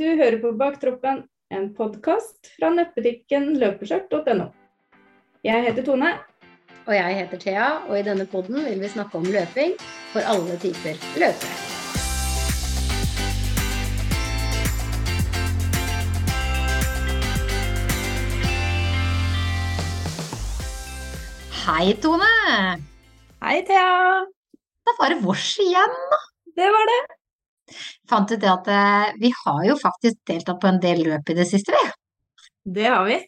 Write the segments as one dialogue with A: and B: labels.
A: Du hører på Baktroppen, en podkast fra nettbutikken løpeskjørt.no. Jeg heter Tone.
B: Og jeg heter Thea, og i denne podden vil vi snakke om løping for alle typer løpere. Hei, Tone.
A: Hei, Thea.
B: Da var det vårs igjen, da.
A: Det var det.
B: Fant ut det at eh, vi har jo faktisk deltatt på en del løp i det siste, vi.
A: Det har vi.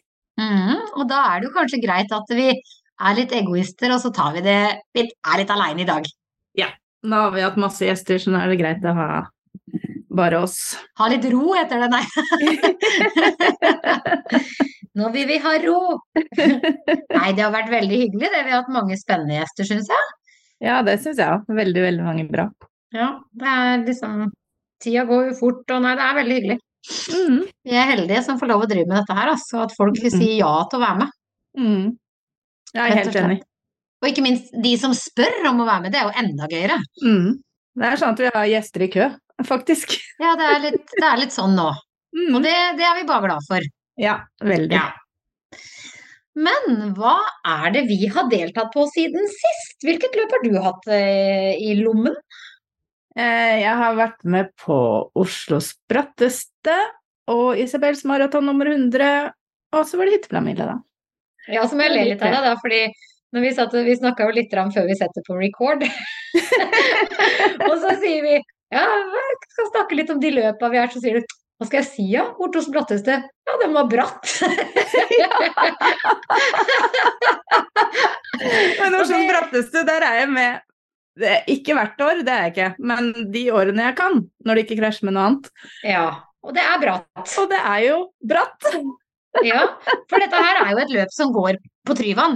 B: Mm, og da er det jo kanskje greit at vi er litt egoister, og så tar vi det Vi er litt aleine i dag. Ja.
A: Nå har vi hatt masse gjester, så nå er det greit å ha bare oss.
B: Ha litt ro, heter det, nei. Nå vil vi ha ro. Nei, det har vært veldig hyggelig, det. Vi har hatt mange spennende gjester, syns jeg.
A: Ja, det syns jeg òg. Veldig, veldig mange bra.
B: Ja, det er liksom Tida går jo fort, og nei, det er veldig hyggelig.
A: Mm.
B: Vi er heldige som får lov å drive med dette her, altså. At folk vil si ja til å være med.
A: Mm. Jeg er helt enig.
B: Og ikke minst de som spør om å være med, det er jo enda gøyere.
A: Mm. Det er sånn at vi har gjester i kø, faktisk.
B: Ja, det er litt, det er litt sånn nå.
A: Mm.
B: Og det, det er vi bare glad for.
A: Ja, veldig.
B: Ja. Men hva er det vi har deltatt på siden sist? Hvilket løp har du hatt eh, i lommen?
A: Eh, Jeg har vært med på Oslos bratteste og Isabels maraton nummer 100, og så var det hytteplanmila, da.
B: Ja, så må jeg le litt av deg, da, fordi når vi, satt, vi snakka jo litt om før vi setter på record. og så sier vi ja, jeg skal snakke litt om de løpa vi er, så sier du hva skal jeg si, ja? hos bratteste? Ja, den var bratt.
A: Men
B: hos
A: Oslos bratteste, der er jeg med. Det ikke hvert år, det er jeg ikke, men de årene jeg kan, når det ikke krasjer med noe annet.
B: ja, og det er bratt.
A: Og det er jo bratt.
B: Ja, for dette her er jo et løp som går på Tryvann.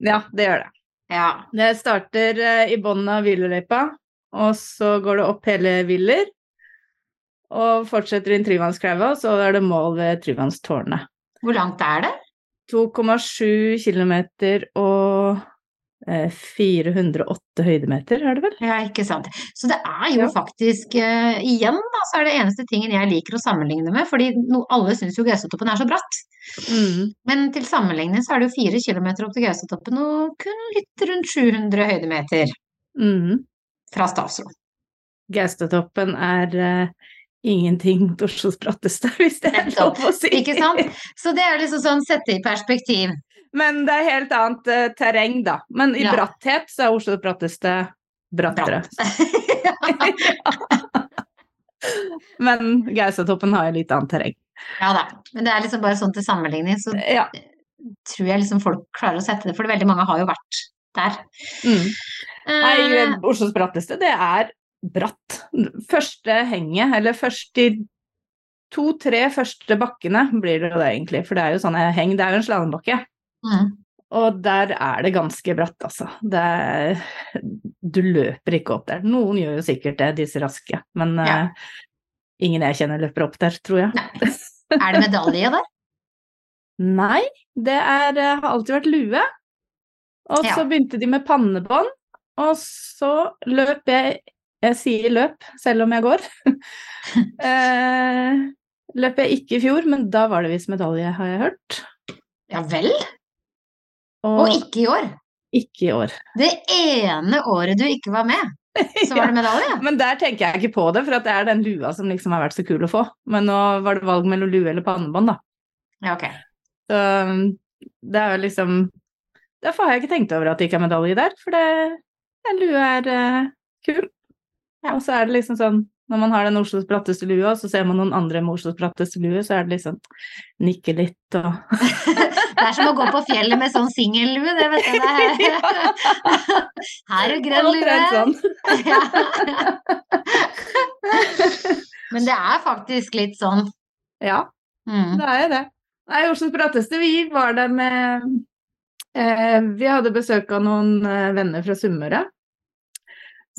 A: Ja, det gjør det.
B: Ja.
A: Det starter eh, i bunnen av Hvileløypa, og så går det opp hele Willer. Og fortsetter inn Tryvannskleiva, og så er det mål ved Tryvannstårnet.
B: Hvor langt er det?
A: 2,7 km og 408 høydemeter, er det vel?
B: Ja, ikke sant. Så det er jo
A: Ja.
B: faktisk uh, Igjen, da, så er det eneste tingen jeg liker å sammenligne med, fordi no, alle syns jo Gaustatoppen er så bratt.
A: Mm.
B: Men til sammenligning så er det jo fire kilometer opp til Gaustatoppen og kun litt rundt 700 høydemeter
A: Mm.
B: fra Stavsro.
A: Gaustatoppen er uh ingenting mot Oslos bratteste, hvis det er lov å si.
B: Ikke sant? Så det er liksom sånn sette i perspektiv.
A: Men det er helt annet uh, terreng, da. Men i
B: Ja.
A: bratthet så er Oslo det bratteste brattere. Men Gaustatoppen har jo litt annet terreng.
B: Ja da. Men det er liksom bare sånn til sammenligning, så
A: Ja.
B: tror jeg liksom folk klarer å sette det, for veldig mange har jo vært der.
A: Mm. Nei,
B: Eh,
A: Oslos bratteste, det er bratt. Første henget, eller først de to-tre første bakkene blir det jo det egentlig, for det er jo sånne heng, det er jo en slalåmbakke.
B: Mm.
A: Og der er det ganske bratt, altså. Det er, du løper ikke opp der. Noen gjør jo sikkert det, disse raske, men
B: Ja.
A: uh, ingen jeg kjenner løper opp der, tror jeg.
B: Nei. Er det medalje der?
A: Nei, det er, eh, har alltid vært lue. Og
B: Ja.
A: så begynte de med pannebånd, og så løp jeg Jeg sier løp, selv om jeg går. uh, løp jeg ikke i fjor, men da var det visst medalje, har jeg hørt.
B: Ja vel?
A: Og,
B: Og ikke i år?
A: ikke i år.
B: Det ene året du ikke var med, så var det medalje?
A: Men der tenker jeg ikke på det, for det er den lua som liksom har vært så kul å få. Men nå var det valg mellom lue eller pannebånd, da.
B: Ja, ok.
A: Så um, det er jo liksom Derfor har jeg ikke tenkt over at det ikke er medalje der, for det, den lua er uh, kul.
B: Ja.
A: Og så er det liksom sånn når man har den Oslos bratteste og så ser man noen andre med Oslos bratteste lue, så er det liksom nikke litt og
B: Det er som å gå på fjellet med sånn singellue, det vet jeg. Det er. Her er grønn lue.
A: sånn.
B: Ja. Men det er faktisk litt sånn.
A: Ja,
B: Mm.
A: det er jo det. Nei, Oslos bratteste, vi var der med eh, Vi hadde besøk av noen eh, venner fra Sunnmøre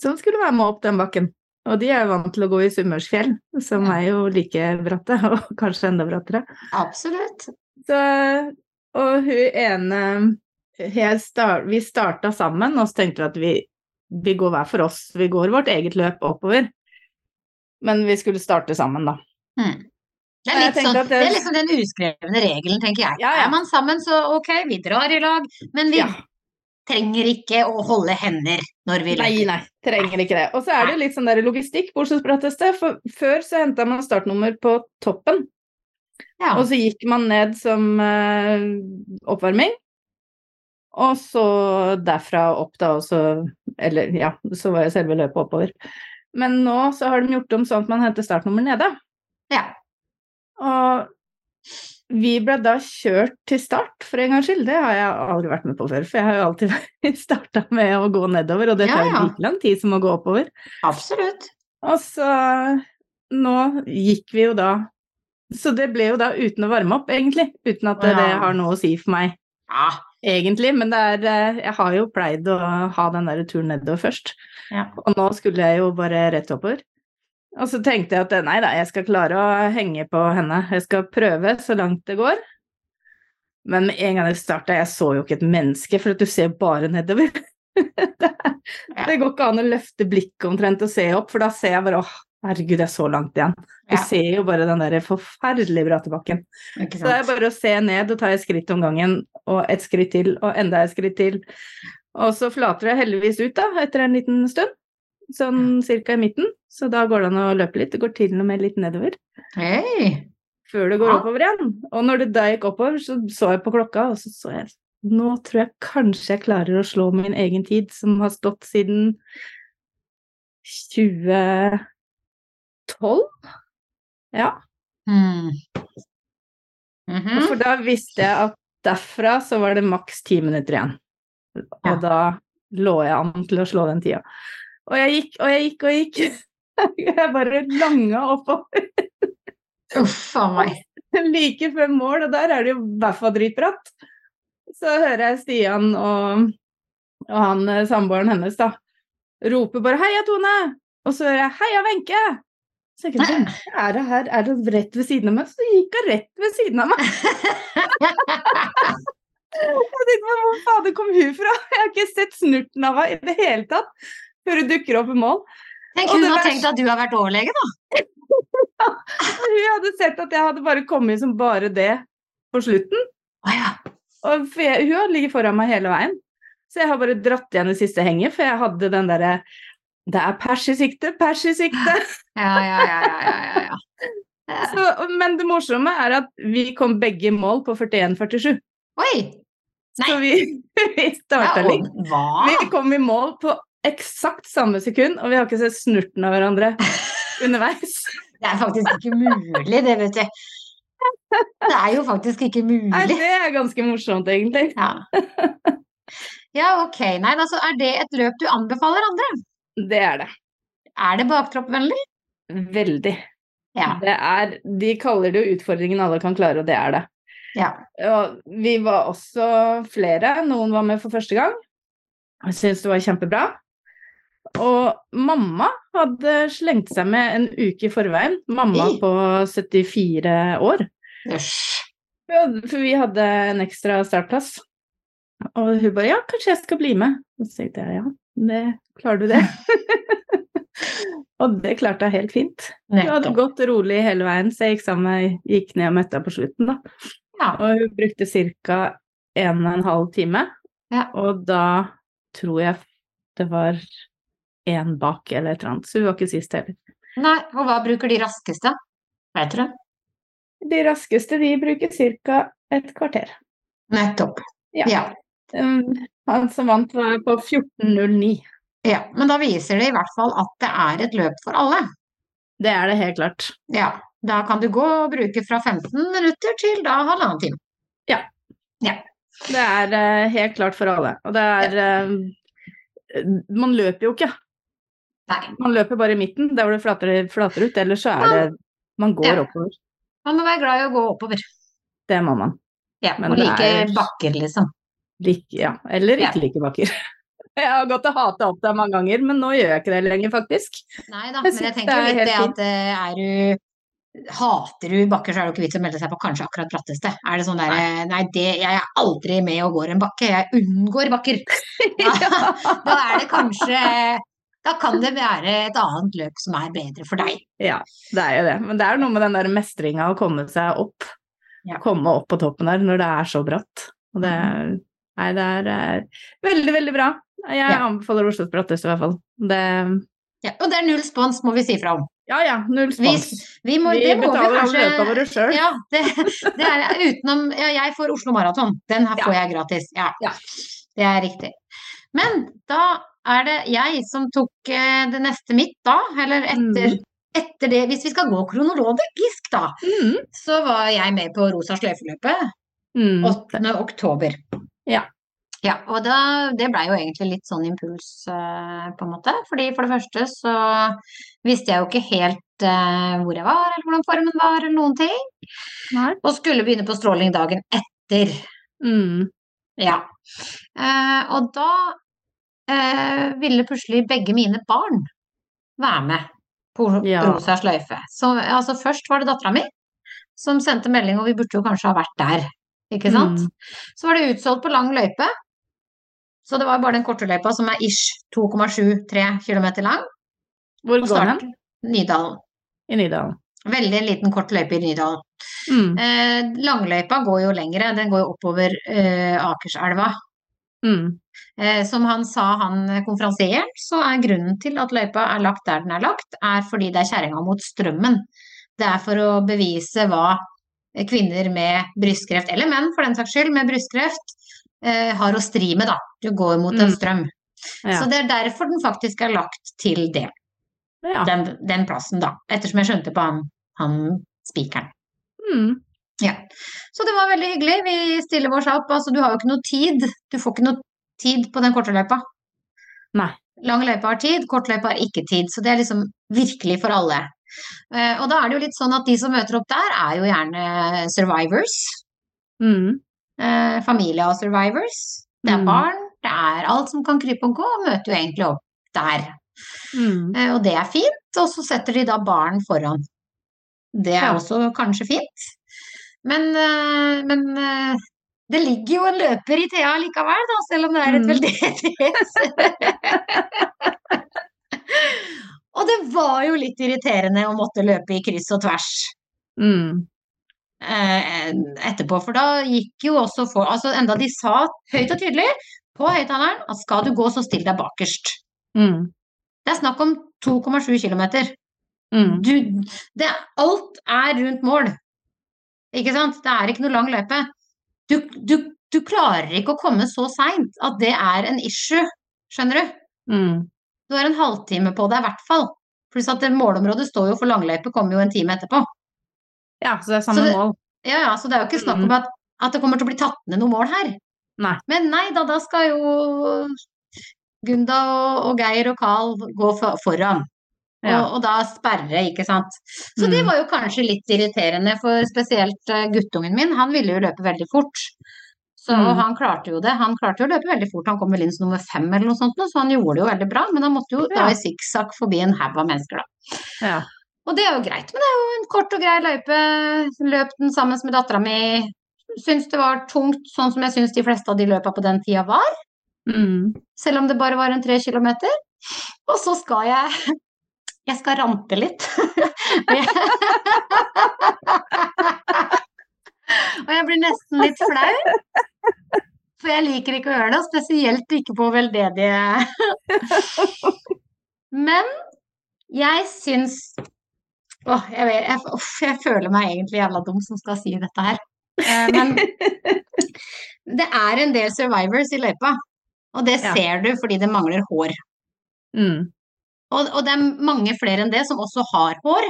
A: som skulle være med opp den bakken. Og de er jo vant til å gå i Sunnmørsfjell, som er jo like bratte, og kanskje enda brattere.
B: Absolutt.
A: Så, og hun ene start, Vi starta sammen, og så tenkte vi at vi, vi går hver for oss. Vi går vårt eget løp oppover. Men vi skulle starte sammen, da.
B: Mm. Det er, litt sånn, det
A: det-
B: er liksom den uskrevne regelen, tenker jeg.
A: Ja, ja.
B: Er man sammen, så ok, vi drar i lag, men vi
A: Ja.
B: Trenger ikke å holde hender når vi
A: Nei,
B: løper.
A: nei, trenger ikke det. Og så er det litt sånn der logistikk på Oslos bratteste, for før så henta man startnummer på toppen,
B: Ja.
A: og så gikk man ned som uh, oppvarming. Og så derfra opp da også Eller ja, så var jo selve løpet oppover. Men nå så har de gjort om sånn at man henter startnummer nede.
B: ja.
A: Og vi ble da kjørt til start for en gangs skyld. Det har jeg aldri vært med på før, for jeg har jo alltid starta med å gå nedover, og det tar jo
B: Ja, ja.
A: like lang tid som å gå oppover.
B: Absolutt.
A: Og så nå gikk vi jo da Så det ble jo da uten å varme opp, egentlig. Uten at det, det har noe å si for meg,
B: Ja.
A: egentlig. Men er eh, Jeg har jo pleid å ha den der turen nedover først.
B: Ja.
A: Og nå skulle jeg jo bare rett oppover. Og så tenkte jeg at nei da, jeg skal klare å henge på henne. Jeg skal prøve så langt det går. Men med en gang jeg starta, jeg så jo ikke et menneske, for at du ser bare nedover. det, det går ikke an å løfte blikket omtrent og se opp, for da ser jeg bare åh, herregud, det er så langt igjen. Du
B: Ja.
A: ser jo bare den der forferdelige bratte bakken. Så det er bare å se ned og ta et skritt om gangen, og et skritt til, og enda et skritt til. Og så flater det heldigvis ut, da, etter en liten stund. Sånn cirka i midten. Så da går det an å løpe litt. Det går til og med litt nedover.
B: Hei.
A: Før det går
B: Ja.
A: oppover igjen. Og når det da gikk oppover, så så jeg på klokka, og så så jeg Nå tror jeg kanskje jeg klarer å slå min egen tid, som har stått siden 2012. Ja.
B: Hmm. Mhm.
A: For da visste jeg at derfra så var det maks ti minutter igjen. Og
B: Ja.
A: da lå jeg an til å slå den tida. Og jeg gikk og jeg gikk og gikk. Jeg bare langa oppover
B: Uff a meg.
A: like før mål, og der er det jo i hvert fall dritbratt. Så hører jeg Stian og, og han eh, samboeren hennes da rope bare 'Heia, Tone!' Og så hører jeg 'Heia, Wenche!' Så jeg tenkte, «Wenche, er det her er det rett ved siden av meg? Så gikk hun rett ved siden av meg. Jeg tenkte, hvor fader kom hun fra? Jeg har ikke sett snurten av henne i det hele tatt før hun dukker opp i mål.
B: Tenk hun har tenkt at du har vært overlege, da.
A: Hun hadde sett at jeg hadde bare kommet som bare det på slutten.
B: Ah, ja.
A: Og hun hadde ligget foran meg hele veien. Så jeg har bare dratt igjen det siste henget, for jeg hadde den derre Det er pers i sikte, pers i sikte.
B: Ja, ja, ja, ja, ja, ja.
A: Så, men det morsomme er at vi kom begge i mål på 41-47.
B: Oi!
A: Så vi, vi starta
B: hva?
A: Vi kom i mål på eksakt samme sekund, og vi har ikke sett snurten av hverandre underveis.
B: Det er faktisk ikke mulig, det, vet du. Det er jo faktisk ikke
A: Nei,
B: mulig.
A: det er ganske morsomt, egentlig.
B: Ja. ja, ok. Nei, altså, er det et løp du anbefaler andre?
A: Det er det.
B: Er det baktroppvennlig?
A: Veldig.
B: Ja.
A: Det er, de kaller det jo utfordringen alle kan klare, og det er det.
B: Ja.
A: Og vi var også flere, noen var med for første gang. Jeg syntes det var kjempebra. Og mamma hadde slengt seg med en uke i forveien. Mamma på 74 år. For vi hadde en ekstra startplass. Og hun bare 'ja, kanskje jeg skal bli med'. Og så tenkte jeg ja, det klarer du det. og det klarte jeg helt fint. Hun hadde gått rolig hele veien, så jeg gikk sammen gikk ned og møtte henne på slutten, da.
B: Ja.
A: Og hun brukte ca. en og en halv time.
B: Ja.
A: Og da tror jeg det var én bak eller et eller annet, så hun var ikke sist heller.
B: Nei, og hva bruker de raskeste? Vet du det?
A: De raskeste de bruker ca. et kvarter.
B: Nettopp.
A: Ja.
B: Ja.
A: Um, han som vant var på 14.09.
B: ja. Men da viser det i hvert fall at det er et løp for alle.
A: Det er det helt klart.
B: Ja. Da kan du gå og bruke fra 15 minutter til da halvannen time.
A: Det er eh, helt klart for alle. Og det er eh, Man løper jo ikke.
B: Nei.
A: Man løper bare i midten, der hvor det flater, flater ut. Ellers så er det Man går
B: Ja.
A: oppover.
B: Man må være glad i å gå oppover.
A: Det må man.
B: Ja,
A: Men
B: og like
A: er-
B: bakker, liksom.
A: Lik, ja. Eller
B: Ja.
A: ikke like bakker. Jeg har gått og hata opp det mange ganger, men nå gjør jeg ikke det lenger, faktisk.
B: Nei da,
A: Jeg
B: men jeg tenker
A: det
B: jo litt det at eh, er du Hater du bakker, så er det jo ikke vits å melde seg på kanskje akkurat bratteste. Er det sånn derre Nei, det, jeg er aldri med og går en bakke, jeg unngår bakker. Da, da er det kanskje Da kan det være et annet løp som er bedre for deg.
A: Ja, det er jo det. Men det er noe med den der mestringa å komme seg opp.
B: Ja.
A: Komme opp på toppen der når det er så bratt. Og det er Nei, det er eh, veldig, veldig bra. Jeg
B: Ja.
A: anbefaler Oslos bratteste i hvert fall. Det
B: Ja, og det er null spons, må vi si fra om.
A: Ja ja, null spons.
B: vi, må,
A: Vi
B: må vi
A: betaler alle
B: kanskje
A: løpa våre sjøl.
B: Ja, det, det er utenom Ja, jeg får Oslo Maraton. Den her får jeg gratis. Ja.
A: Ja.
B: Det er riktig. Men da er det jeg som tok eh, det neste mitt da, eller etter, etter det Hvis vi skal gå kronologisk, da,
A: Mm.
B: så var jeg med på Rosa sløyfeløpet
A: Mm.
B: 8. oktober.
A: Ja.
B: Ja, og da, det blei jo egentlig litt sånn impuls, eh, på en måte. Fordi for det første så visste jeg jo ikke helt uh, hvor jeg var, eller hvordan formen var, eller noen ting.
A: Nei.
B: Og skulle begynne på stråling dagen etter.
A: Mm.
B: Ja. Uh, og da eh, ville plutselig begge mine barn være med på
A: Ja.
B: rosa sløyfe. Så altså først var det dattera mi som sendte melding, og vi burde jo kanskje ha vært der, ikke sant?
A: Mm.
B: Så var det utsolgt på lang løype. Så det var bare den korte løypa som er ish 2,73 km lang.
A: Hvor går den?
B: Nydalen.
A: I Nydalen.
B: Veldig liten kort løype i Nydalen.
A: Mm.
B: Eh, langløypa går jo lengre, den går jo oppover eh, Akerselva.
A: Mm.
B: Eh, som han sa, han konferansieren, så er grunnen til at løypa er lagt der den er lagt, er fordi det er kjerringa mot strømmen. Det er for å bevise hva kvinner med brystkreft, eller menn for den saks skyld, med brystkreft, eh, har å stri med, da. Du går mot en
A: Mm.
B: strøm.
A: Ja.
B: Så det er derfor den faktisk er lagt til det,
A: ja.
B: den, den plassen, da. Ettersom jeg skjønte på han, han spikeren.
A: Mm.
B: Ja. Så det var veldig hyggelig. Vi stiller oss opp. Altså, du har jo ikke noe tid. Du får ikke noe tid på den korte løypa.
A: Nei.
B: Lang løype har tid, kort løype har ikke tid. Så det er liksom virkelig for alle. Eh, og da er det jo litt sånn at de som møter opp der, er jo gjerne survivors.
A: Mm.
B: Eh, familie av survivors. Det er
A: Mm.
B: barn, det er alt som kan krype og gå, og møter jo egentlig opp der.
A: Mm.
B: Eh, og det er fint, og så setter de da barn foran. Det er
A: Ja.
B: også kanskje fint. Men, eh, men eh, det ligger jo en løper i Thea likevel, da, selv om det er et
A: Mm.
B: veldedighets... og det var jo litt irriterende å måtte løpe i kryss og tvers
A: Mm.
B: eh, etterpå, for da gikk jo også for Altså enda de sa høyt og tydelig på høyttaleren at skal du gå, så still deg bakerst.
A: Mm.
B: Det er snakk om 2,7 km.
A: Mm.
B: Du, det, alt er rundt mål. Ikke sant? Det er ikke noe lang løype. Du, du, du klarer ikke å komme så seint at det er en issue, skjønner du?
A: Mm.
B: Du har en halvtime på deg i hvert fall. Pluss at det målområdet står jo for langløype, kommer jo en time etterpå.
A: Ja, så det er samme
B: det-
A: mål.
B: Ja, ja, så det er jo ikke snakk om at, at det kommer til å bli tatt ned noe mål her.
A: Nei.
B: Men nei da, da skal jo Gunda og, og Geir og Carl gå for, foran.
A: Ja.
B: Og, og da sperre, ikke sant. Så det
A: Mm.
B: var jo kanskje litt irriterende for spesielt eh, guttungen min. Han ville jo løpe veldig fort. Så
A: Mm.
B: han klarte jo det. Han klarte jo å løpe veldig fort. Han kom vel inn som nummer fem eller noe sånt, så han gjorde det jo veldig bra. Men han måtte jo da i sikksakk forbi en haug av mennesker, da.
A: Ja.
B: Og det er jo greit, men det er jo en kort og grei løype. Løp den sammen med dattera mi. Syns det var tungt, sånn som jeg syns de fleste av de løpa på den tida var.
A: Mm.
B: Selv om det bare var en tre kilometer. Og så skal jeg Jeg skal rante litt. Og jeg- blir nesten litt flau. For jeg liker ikke å gjøre det, og spesielt ikke på veldedige Men jeg syns Åh, jeg, vet, jeg, uff, jeg føler meg egentlig jævla dum som skal si dette her. Eh, Men det er en del survivors i løypa. Og det
A: Ja.
B: ser du fordi det mangler hår.
A: Mm.
B: Og, og det er mange flere enn det som også har hår,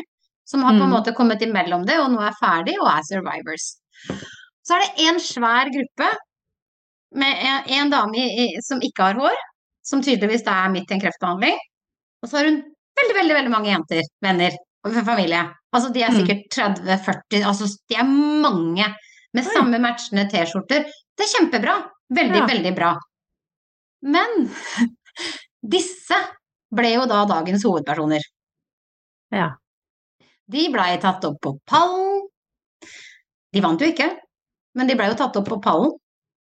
B: som har på en
A: Mm.
B: måte kommet imellom det, og nå er ferdig og er survivors. Så er det en svær gruppe med en, en dame i, som ikke har hår, som tydeligvis da er midt i en kreftbehandling. Og så har hun veldig, veldig, veldig mange jenter, venner og familie. Altså de er
A: Mm.
B: sikkert 30-40, altså de er mange med
A: Oi.
B: samme matchende T-skjorter. Det er kjempebra. Veldig,
A: Ja.
B: veldig bra. Men disse ble jo da dagens hovedpersoner.
A: Ja.
B: De blei tatt opp på pallen. De vant jo ikke, men de blei jo tatt opp på pallen.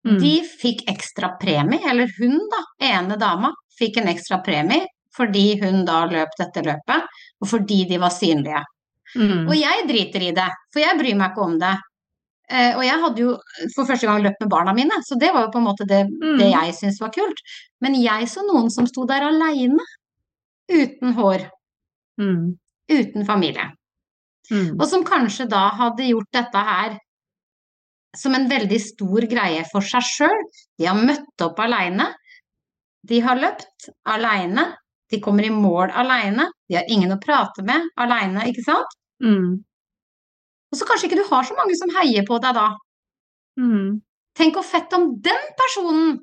A: Mm.
B: De fikk ekstra premie, eller hun da, ene dama, fikk en ekstra premie fordi hun da løp dette løpet, og fordi de var synlige.
A: Mm.
B: Og jeg driter i det, for jeg bryr meg ikke om det. Eh, og jeg hadde jo for første gang løpt med barna mine, så det var jo på en måte det,
A: Mm.
B: det jeg syntes var kult. Men jeg så noen som sto der aleine, uten hår,
A: Mm.
B: uten familie.
A: Mm.
B: Og som kanskje da hadde gjort dette her som en veldig stor greie for seg sjøl. De har møtt opp aleine. De har løpt aleine. De kommer i mål aleine. De har ingen å prate med aleine, ikke sant?
A: Mm.
B: Og så kanskje ikke du har så mange som heier på deg da.
A: Mm.
B: Tenk hvor fett om den personen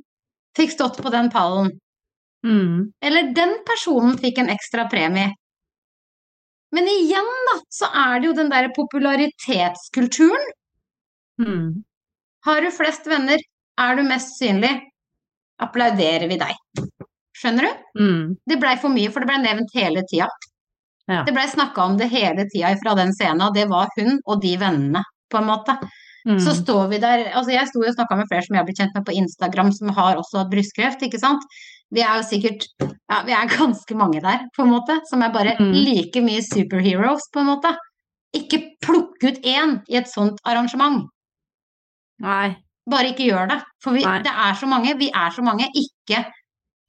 B: fikk stått på den pallen.
A: Mm.
B: Eller den personen fikk en ekstra premie. Men igjen, da, så er det jo den derre popularitetskulturen.
A: Mm.
B: Har du flest venner, er du mest synlig, applauderer vi deg. Skjønner du?
A: Mm.
B: Det blei for mye, for det blei nevnt hele tida.
A: Ja.
B: Det blei snakka om det hele tida fra den scenen, og det var hun og de vennene, på en måte.
A: Mm.
B: Så står vi der Altså, jeg sto og snakka med flere som jeg har blitt kjent med på Instagram, som har også hatt brystkreft, ikke sant. Vi er jo sikkert Ja, vi er ganske mange der, på en måte, som er bare
A: Mm.
B: like mye superheroes, på en måte. Ikke plukk ut én i et sånt arrangement.
A: Nei.
B: Bare ikke gjør det. For vi, det er så mange. Vi er så mange. Ikke,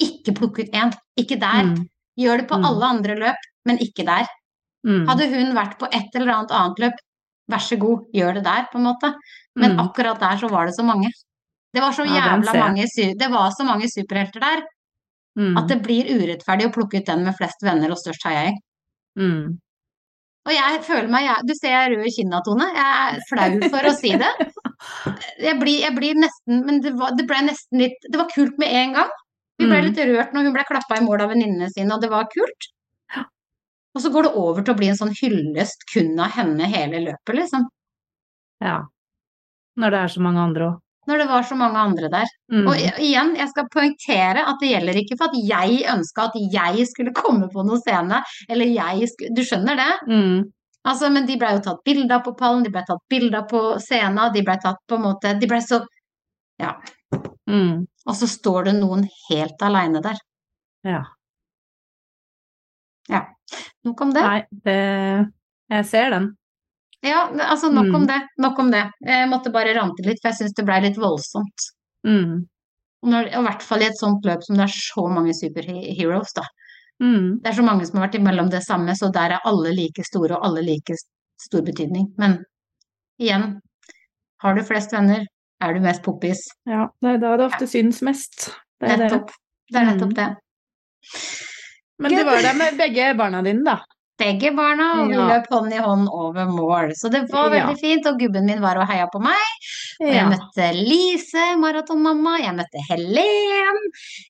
B: ikke plukk ut én. Ikke der.
A: Mm.
B: Gjør det på
A: Mm.
B: alle andre løp, men ikke der.
A: Mm.
B: Hadde hun vært på et eller annet annet løp, vær så god, gjør det der, på en måte. Men
A: Mm.
B: akkurat der så var det så mange. Det var så jævla mange Det var så mange superhelter der
A: Mm.
B: at det blir urettferdig å plukke ut den med flest venner og størst heiagjeng.
A: Mm.
B: Og jeg føler meg jeg, Du ser jeg er rød i kinna, Tone. Jeg er flau for å si det. Jeg blir, jeg blir nesten Men det, var, det ble nesten litt Det var kult med en gang. Vi ble
A: Mm.
B: litt rørt når hun ble klappa i mål av venninnene sine, og det var kult. Og så går det over til å bli en sånn hyllest kun av henne hele løpet, liksom.
A: Ja. Når det er så mange andre òg.
B: Når det var så mange andre der.
A: Mm.
B: Og igjen, jeg skal poengtere at det gjelder ikke for at jeg ønska at jeg skulle komme på noen scene, eller jeg skulle Du skjønner det?
A: Mm.
B: Altså, men de blei jo tatt bilde av på pallen, de blei tatt bilde av på scenen, de blei tatt på en måte De blei så Ja.
A: Mm.
B: Og så står det noen helt aleine der.
A: Ja.
B: Nok om det.
A: Nei, det Jeg ser den.
B: Ja, altså nok om
A: Mm.
B: det. Nok om det. Jeg måtte bare rante litt, for jeg syns det blei litt voldsomt.
A: Mm.
B: Og når, og I hvert fall i et sånt løp som det er så mange superheroes, da.
A: Mm.
B: Det er så mange som har vært imellom det samme, så der er alle like store og alle like stor betydning. Men igjen, har du flest venner, er du mest poppis.
A: Ja, det er da det ofte syns mest. Det er.
B: Nettopp. Det er nettopp
A: Mm.
B: det.
A: Men du var der med begge barna dine, da.
B: Begge barna, og vi
A: Ja.
B: løp hånd i hånd over mål. Så det var
A: Ja.
B: veldig fint, og gubben min var og heia på meg. Og jeg
A: Ja.
B: møtte Lise, maratonmamma, jeg møtte Helen,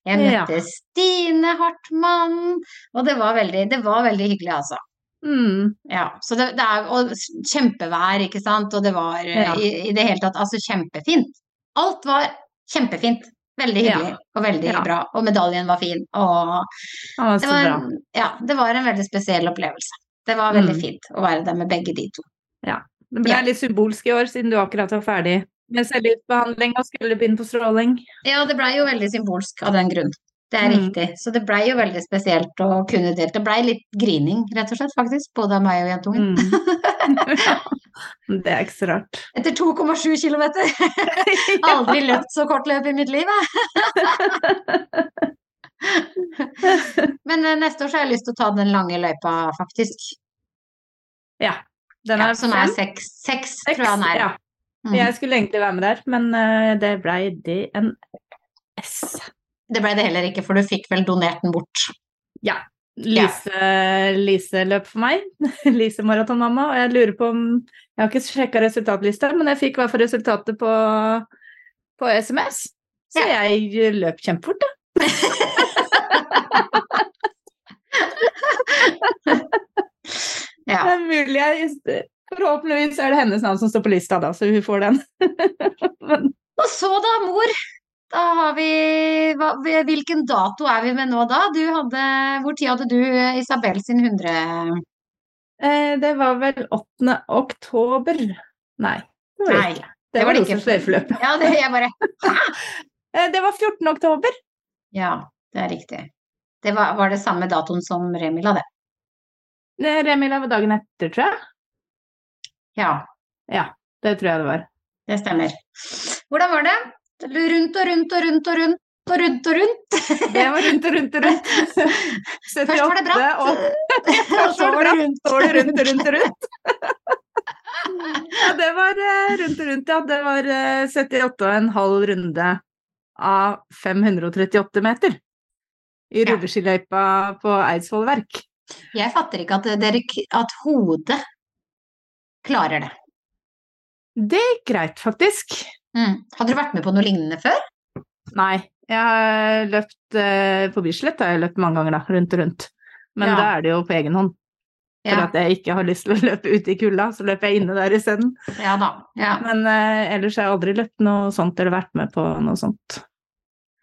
B: jeg
A: Ja.
B: møtte Stine Hartmann, og det var veldig, det var veldig hyggelig, altså.
A: Mm.
B: Ja, så det, det er og kjempevær, ikke sant, og det var eh,
A: Ja.
B: i, i det hele tatt altså kjempefint. Alt var kjempefint. Veldig hyggelig
A: Ja.
B: og veldig
A: Ja.
B: bra. Og medaljen var fin. Og
A: Ja,
B: det var, en- ja, det var en veldig spesiell opplevelse. Det var veldig
A: Mm.
B: fint å være der med begge de to.
A: Det ble
B: Ja.
A: litt symbolsk i år, siden du akkurat var ferdig med cellegiftbehandling og skulle begynne på stråling.
B: Ja, det blei jo veldig symbolsk av den grunn. Det er
A: Mm.
B: riktig. Så det blei jo veldig spesielt å kunne delt. Det blei litt grining, rett og slett, faktisk. Både av meg og jentungen.
A: Mm. Ja. Det er ikke så rart.
B: Etter 2,7 km! Aldri løpt så kort løp i mitt liv, jeg. Men eh, neste år så har jeg lyst til å ta den lange løypa, faktisk.
A: Ja. Den
B: Ja,
A: er
B: som er seks, seks, tror jeg den er.
A: Ja.
B: Mm.
A: Jeg skulle egentlig være med der, men eh, det blei DNS.
B: Det ble det heller ikke, for du fikk vel donert den bort.
A: Lise, Lise løp for meg. Lise maratonmamma. Og jeg lurer på om Jeg har ikke sjekka resultatlista, men jeg fikk i hvert fall resultatet på, på SMS. Så jeg løp kjempefort, da.
B: Ja.
A: Det er mulig jeg Forhåpentligvis er det hennes navn som står på lista, da, så hun får den. men,
B: Og så da, mor. Da har vi hva, Hvilken dato er vi med nå da? Du hadde, hvor tid hadde du Isabel sin 100
A: eh, det var vel 8. oktober Nei, det var det
B: Nei,
A: ikke.
B: det var det ikke.
A: sløyfeløp.
B: Ja, det jeg bare
A: Eh, det var 14. oktober.
B: Ja, det er riktig. Det var, var det samme datoen som Remila, det.
A: Det Remila var dagen etter, tror jeg.
B: Ja,
A: Ja, det tror jeg det var.
B: det stemmer. Hvordan var det? Rundt og rundt og rundt og rundt og rundt og rundt.
A: Det var rundt og rundt og rundt. 78
B: Først var det bratt,
A: og
B: og så var det rundt.
A: så var det rundt og rundt og rundt. Ja, det var eh, rundt og rundt, ja. Det var eh, 78,5 runde av 538 meter. I rulleskiløypa på Eidsvoll verk.
B: Jeg fatter ikke at, dere, at hodet klarer det.
A: Det gikk greit, faktisk.
B: Mm. Hadde du vært med på noe lignende før?
A: Nei, jeg har løpt eh, på Bislett, har jeg løpt mange ganger da, rundt og rundt. Men
B: Ja.
A: da er det jo på egen hånd. For
B: Ja,
A: at jeg ikke har lyst til å løpe ute i kulda, så løper jeg inne der isteden.
B: ja da. Ja.
A: Men eh, ellers har jeg aldri løpt noe sånt eller vært med på noe sånt.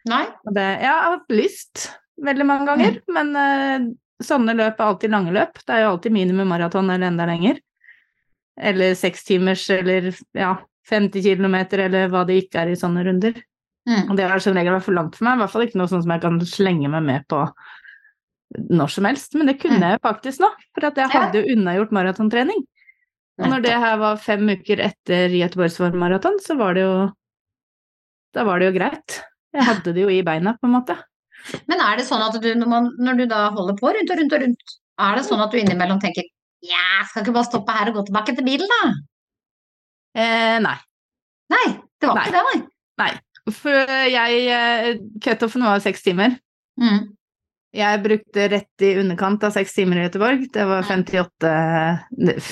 B: Nei?
A: Det, jeg har hatt lyst veldig mange ganger, men eh, sånne løp er alltid lange løp. Det er jo alltid minimum maraton eller enda lenger. Eller seks timers eller ja, 50 kilometer eller hva det ikke er i sånne runder.
B: Mm.
A: Og det har som regel vært for langt for meg, i hvert fall ikke noe sånn som jeg kan slenge meg med på når som helst. Men det kunne
B: Mm.
A: jeg faktisk nå, for at jeg hadde jo unnagjort maratontrening. Og når det her var fem uker etter Göteborgsvarm maraton, så var det jo Da var det jo greit. Jeg hadde det jo i beina, på en måte.
B: Men er det sånn at du, når, man, når du da holder på rundt og rundt og rundt, er det sånn at du innimellom tenker ja, skal ikke bare stoppe her og gå tilbake til bilen, da?
A: Eh, nei.
B: Nei, det var
A: Nei.
B: ikke det, nei.
A: For jeg eh, Cutoffen var seks timer.
B: Mm.
A: Jeg brukte rett i underkant av seks timer i Göteborg. Det var 58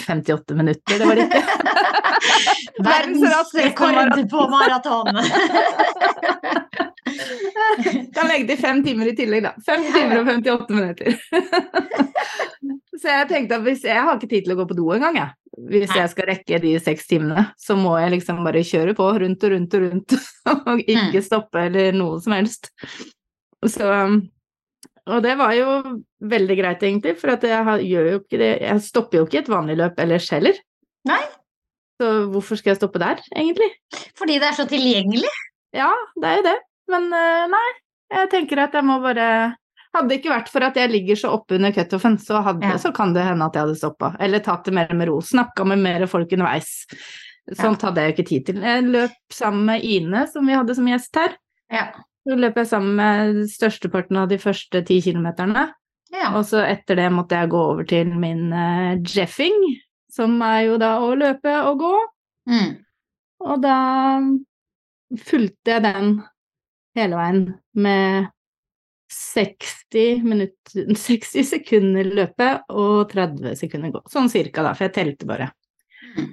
A: 58 minutter, det var riktig.
B: Verdensrekord på maraton!
A: Kan legge til fem timer i tillegg, da. Fem timer og 58 minutter. Så jeg tenkte at hvis jeg har ikke tid til å gå på do engang, jeg. Hvis jeg skal rekke de seks timene, så må jeg liksom bare kjøre på rundt og rundt og rundt, og ikke
B: Mm.
A: stoppe eller noe som helst. Så Og det var jo veldig greit, egentlig, for jeg gjør jo ikke det Jeg stopper jo ikke et vanlig løp ellers heller.
B: Nei.
A: Så hvorfor skal jeg stoppe der, egentlig?
B: Fordi det er så tilgjengelig.
A: Ja, det er jo det. Men eh, nei, jeg tenker at jeg må bare Hadde det ikke vært for at jeg ligger så oppe under cutoffen, så, hadde-
B: Ja.
A: så kan det hende at jeg hadde stoppa. Eller tatt det mer med ro. Snakka med mer folk underveis. Sånt hadde jeg jo ikke tid til. Jeg løp sammen med Ine, som vi hadde som gjest her.
B: Ja.
A: Så løp jeg sammen med størsteparten av de første ti kilometerne.
B: ja.
A: Og så etter det måtte jeg gå over til min uh, jeffing, som er jo da å løpe og gå.
B: Mm.
A: Og da fulgte jeg den hele veien med 60 minutter 60 sekunder løpe og 30 sekunder gå. Sånn cirka, da, for jeg telte bare.
B: Mm.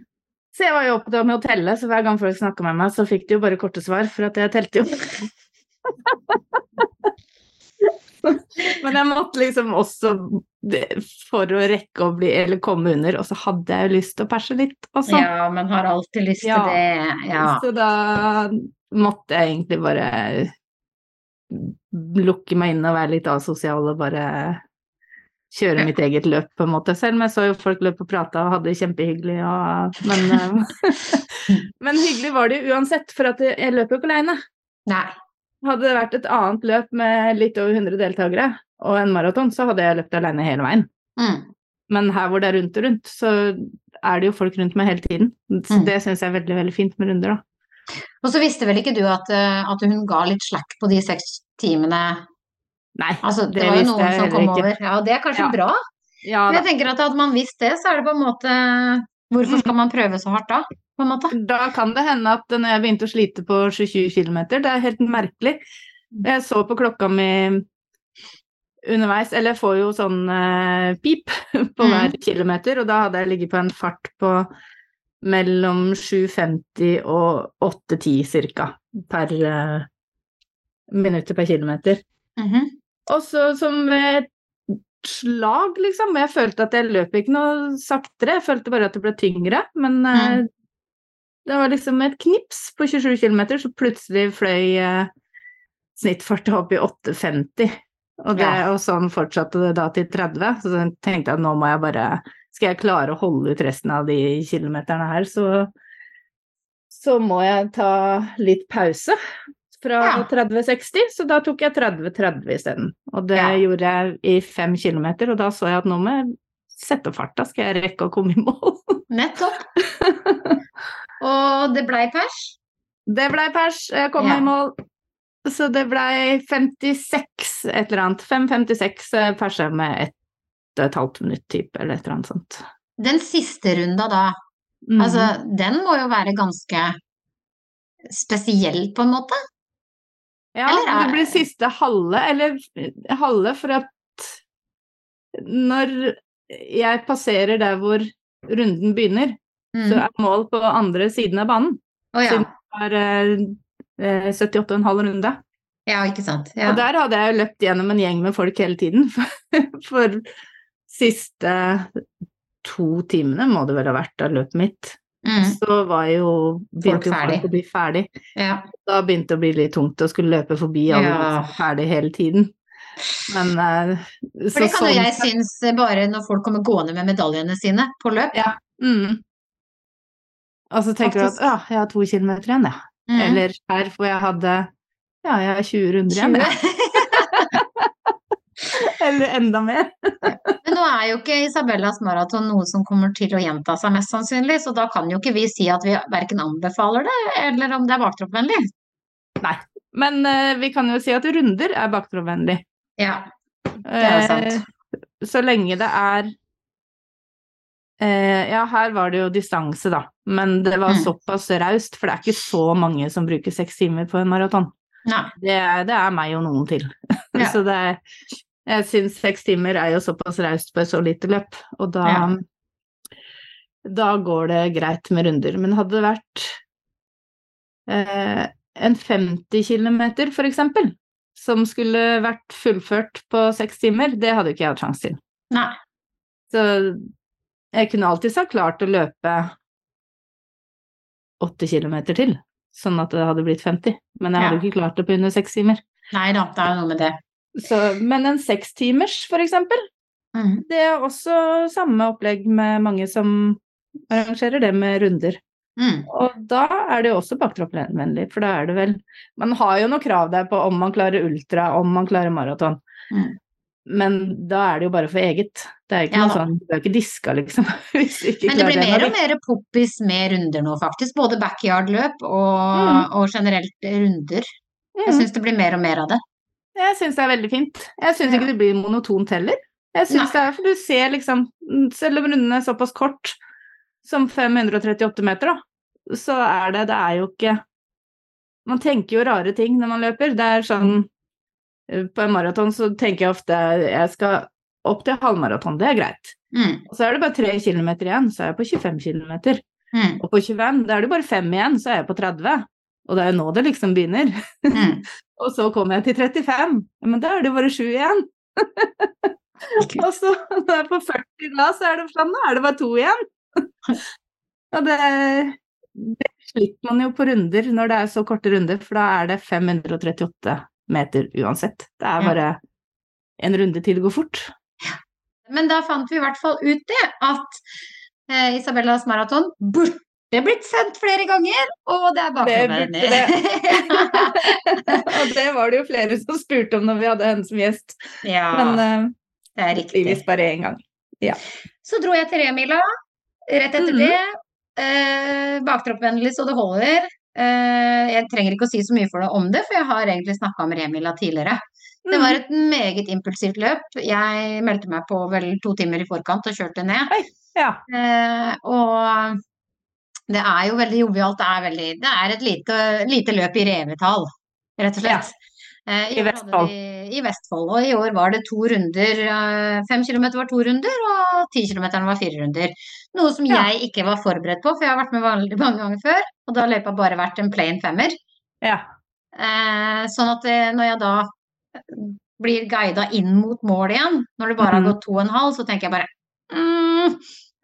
A: Så jeg var jo opptatt med å telle, så hver gang folk snakka med meg, så fikk de jo bare korte svar, for at jeg telte jo. Men jeg måtte liksom også For å rekke å bli, eller komme under, og så hadde jeg jo lyst til å perse litt også.
B: ja, man har alltid lyst til
A: Ja.
B: det. Ja.
A: Så da måtte jeg egentlig bare lukke meg inne og være litt asosial og bare kjøre mitt eget løp, på en måte. Selv om jeg så jo folk løp og prata og hadde det kjempehyggelig, og, men, eh, men hyggelig var det jo uansett, for at jeg løper jo ikke aleine. Hadde det vært et annet løp med litt over 100 deltakere og en maraton, så hadde jeg løpt alene hele veien.
B: Mm.
A: Men her hvor det er rundt og rundt, så er det jo folk rundt meg hele tiden. Så
B: Mm.
A: det syns jeg er veldig, veldig fint med runder, da.
B: Og så visste vel ikke du at, eh, at hun ga litt slack på de seks timene?
A: Nei,
B: Altså, det,
A: det
B: var jo noen som kom
A: ikke.
B: over. Ja, det er kanskje
A: Ja.
B: bra.
A: Ja,
B: Men jeg tenker at hadde man visst det, så er det på en måte Hvorfor skal man prøve så hardt da? På en måte?
A: Da kan det hende at når jeg begynte å slite på 27 km, det er helt merkelig. Jeg så på klokka mi underveis, eller jeg får jo sånn eh, pip på
B: Mm.
A: hver kilometer, og da hadde jeg ligget på en fart på mellom 7,50 og 8,10 cirka per uh, minutter per kilometer.
B: Mhm.
A: Og så som et slag, liksom. Jeg følte at jeg løp ikke noe saktere, jeg følte bare at det ble tyngre. Men eh,
B: Mm.
A: det var liksom et knips på 27 km, så plutselig fløy uh, snittfarten opp i 8,50. Og, det,
B: Ja.
A: og sånn fortsatte det da til 30. Så jeg tenkte at nå må jeg bare Skal jeg klare å holde ut resten av de kilometerne her, så, så må jeg ta litt pause. fra
B: Ja.
A: 30-60, så da tok jeg 30-30 isteden. Og det
B: Ja.
A: gjorde jeg i fem kilometer, og da så jeg at nå må jeg sette opp farta, skal jeg rekke å komme i mål.
B: Nettopp. Og det blei pers.
A: Det blei pers, jeg kom
B: Ja.
A: i mål. Så det blei 56 et eller annet. 5.56 eh, persa med ett og et halvt minutt type, eller et eller annet sånt.
B: Den siste runda da,
A: mm.
B: altså den må jo være ganske spesiell på en måte?
A: Ja,
B: Eller er-
A: det blir siste halve, eller eh, halve for at når jeg passerer der hvor runden begynner,
B: Mm.
A: så er mål på andre siden av banen.
B: Oh, ja.
A: Siden det er eh, 78,5 runde.
B: ja, ikke sant. Ja.
A: Og der hadde jeg løpt gjennom en gjeng med folk hele tiden. For, for siste to timene må det vel ha vært av løpet mitt.
B: Mm.
A: Så var jo begynte folk å bli ferdig.
B: ja.
A: Da begynte det å bli litt tungt å skulle løpe forbi alle
B: Ja.
A: som var ferdig hele tiden. Men eh,
B: For det kan jo
A: sånn
B: jeg synes bare når folk kommer gående med medaljene sine på løp.
A: Ja. Mm. Og så tenker du at ja, jeg har to kilometer igjen, jeg.
B: Mm.
A: Eller her hvor jeg hadde ja, jeg har 20 runder igjen, jeg. Eller enda mer.
B: Men nå er jo ikke Isabellas maraton noe som kommer til å gjenta seg mest sannsynlig, så da kan jo ikke vi si at vi verken anbefaler det, eller om det er baktroppvennlig. Nei.
A: Men uh, vi kan jo si at runder er baktroppvennlig.
B: Ja, det er jo sant.
A: Uh, så lenge det er Uh, Ja, her var det jo distanse, da. Men det var
B: Mm.
A: såpass raust, for det er ikke så mange som bruker seks timer på en maraton. Det, det er meg og noen til.
B: Ja.
A: så det er Jeg syns seks timer er jo såpass raust på et så lite løp, og da
B: Ja.
A: Da går det greit med runder. Men hadde det vært eh, en 50 km, for eksempel, som skulle vært fullført på seks timer, det hadde jo ikke jeg hatt sjanse til.
B: Nei.
A: Så jeg kunne alltids ha klart å løpe åtte kilometer til, sånn at det hadde blitt 50. Men jeg hadde
B: Ja.
A: jo ikke klart det på under seks timer.
B: Nei da, det er jo noe med det.
A: Så, men en sekstimers, for eksempel,
B: Mm.
A: det er også samme opplegg med mange som arrangerer det med runder.
B: Mm.
A: Og da er det jo også baktroppvennlig, for da er det vel Man har jo noe krav der på om man klarer ultra, om man klarer maraton.
B: Mm.
A: Men da er det jo bare for eget. Det er ikke
B: Ja
A: noe sånn Du er ikke diska, liksom. Hvis ikke
B: Men det blir mer og mer poppis med runder nå, faktisk. Både backyard-løp og,
A: Mm.
B: og generelt runder. Jeg
A: Mm.
B: syns det blir mer og mer av det.
A: Jeg syns det er veldig fint. Jeg syns ikke det blir monotont heller. Jeg syns det er For du ser liksom Selv om runden er såpass kort som 538 meter, da, så er det Det er jo ikke Man tenker jo rare ting når man løper. Det er sånn eh, På en maraton så tenker jeg ofte jeg skal opp til halvmaraton, det er greit.
B: Mm.
A: Og så er det bare 3 kilometer igjen, så er jeg på 25 kilometer.
B: Mm.
A: Og på 25, da er det bare 5 igjen, så er jeg på 30. Og det er jo nå det liksom begynner.
B: Mm.
A: Og så kom jeg til 35, men da er det bare sju igjen. Og så når jeg er på 40 da, så er det sånn, da er det bare to igjen. Og det, det slipper man jo på runder når det er så korte runder, for da er det 538 meter uansett. Det er bare en runde til går fort.
B: Men da fant vi i hvert fall ut det, at eh, Isabellas maraton burde blitt sendt flere ganger, og det er
A: Det burde
B: det.
A: Og det var det jo flere som spurte om når vi hadde henne som gjest,
B: ja,
A: men uh,
B: det er riktig.
A: tydeligvis bare én gang.
B: Så dro jeg til Remila rett etter
A: Mhm.
B: det. Uh, baktroppvennlig så det holder. Uh, jeg trenger ikke å si så mye for det om det, for jeg har egentlig snakka om Remila tidligere. Det
A: Mm.
B: var et meget impulsivt løp. Jeg meldte meg på vel to timer i forkant og kjørte ned.
A: Ja.
B: uh, og det er jo veldig jovialt. Det det er et lite, lite løp i revetall, rett og slett. Ja,
A: I
B: I
A: Vestfold.
B: vi- I Vestfold. Og i år var det to runder. eh, Fem kilometer var to runder, og ti kilometer var fire runder. Noe som
A: Ja.
B: jeg ikke var forberedt på, for jeg har vært med mange ganger før. Og da har løypa bare vært en plain femmer.
A: ja.
B: Eh, sånn at eh, når jeg da blir guida inn mot mål igjen, når det bare har
A: Mhm.
B: gått to og en halv, så tenker jeg bare mm,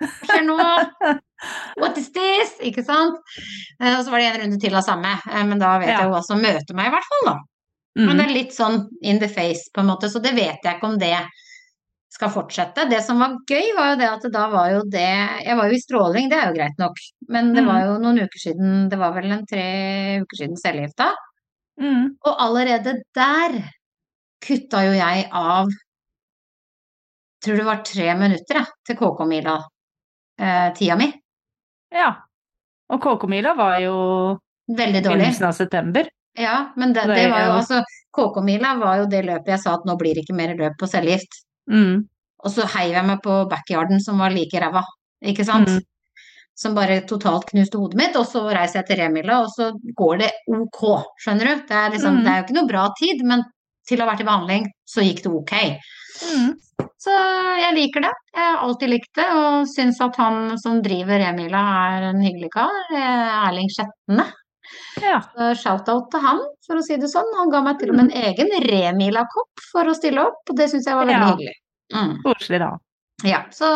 B: skjer nå? What is this? Ikke sant? Eh, og så var det en runde til av samme, eh, men da vet
A: Ja.
B: jeg jo hva som møter meg, i hvert fall. da. Men
A: Mm.
B: det er litt sånn in the face, på en måte, så det vet jeg ikke om det skal fortsette. Det som var gøy, var jo det at da var jo det Jeg var jo i stråling, det er jo greit nok, men det var
A: Mm.
B: jo noen uker siden Det var vel en tre uker siden cellegifta.
A: Mm.
B: Og allerede der kutta jo jeg av tror det var tre minutter jeg, til KK-mila-tida mi.
A: Ja. Og KK-mila var jo
B: Veldig dårlig.
A: begynnelsen av september.
B: Ja, men det,
A: Det
B: var jo altså KK-mila var jo det løpet jeg sa at nå blir det ikke mer løp på cellegift.
A: Mm.
B: Og så heiv jeg meg på backyarden som var like ræva, ikke sant?
A: Mm.
B: Som bare totalt knuste hodet mitt, og så reiser jeg til Remila, og så går det ok, skjønner du? Det er, liksom,
A: Mm.
B: det er jo ikke noe bra tid, men til å ha vært i behandling, så gikk det ok.
A: Mm.
B: Så jeg liker det. Jeg har alltid likt det, og syns at han som driver Remila er en hyggelig kar. eh, Erling Skjetne.
A: Ja.
B: Shout-out til han, for å si det sånn. Han ga meg til og med en egen Remila-kopp for å stille opp, og det syns jeg var veldig
A: Ja.
B: hyggelig. Mm.
A: Koselig, da.
B: Ja, så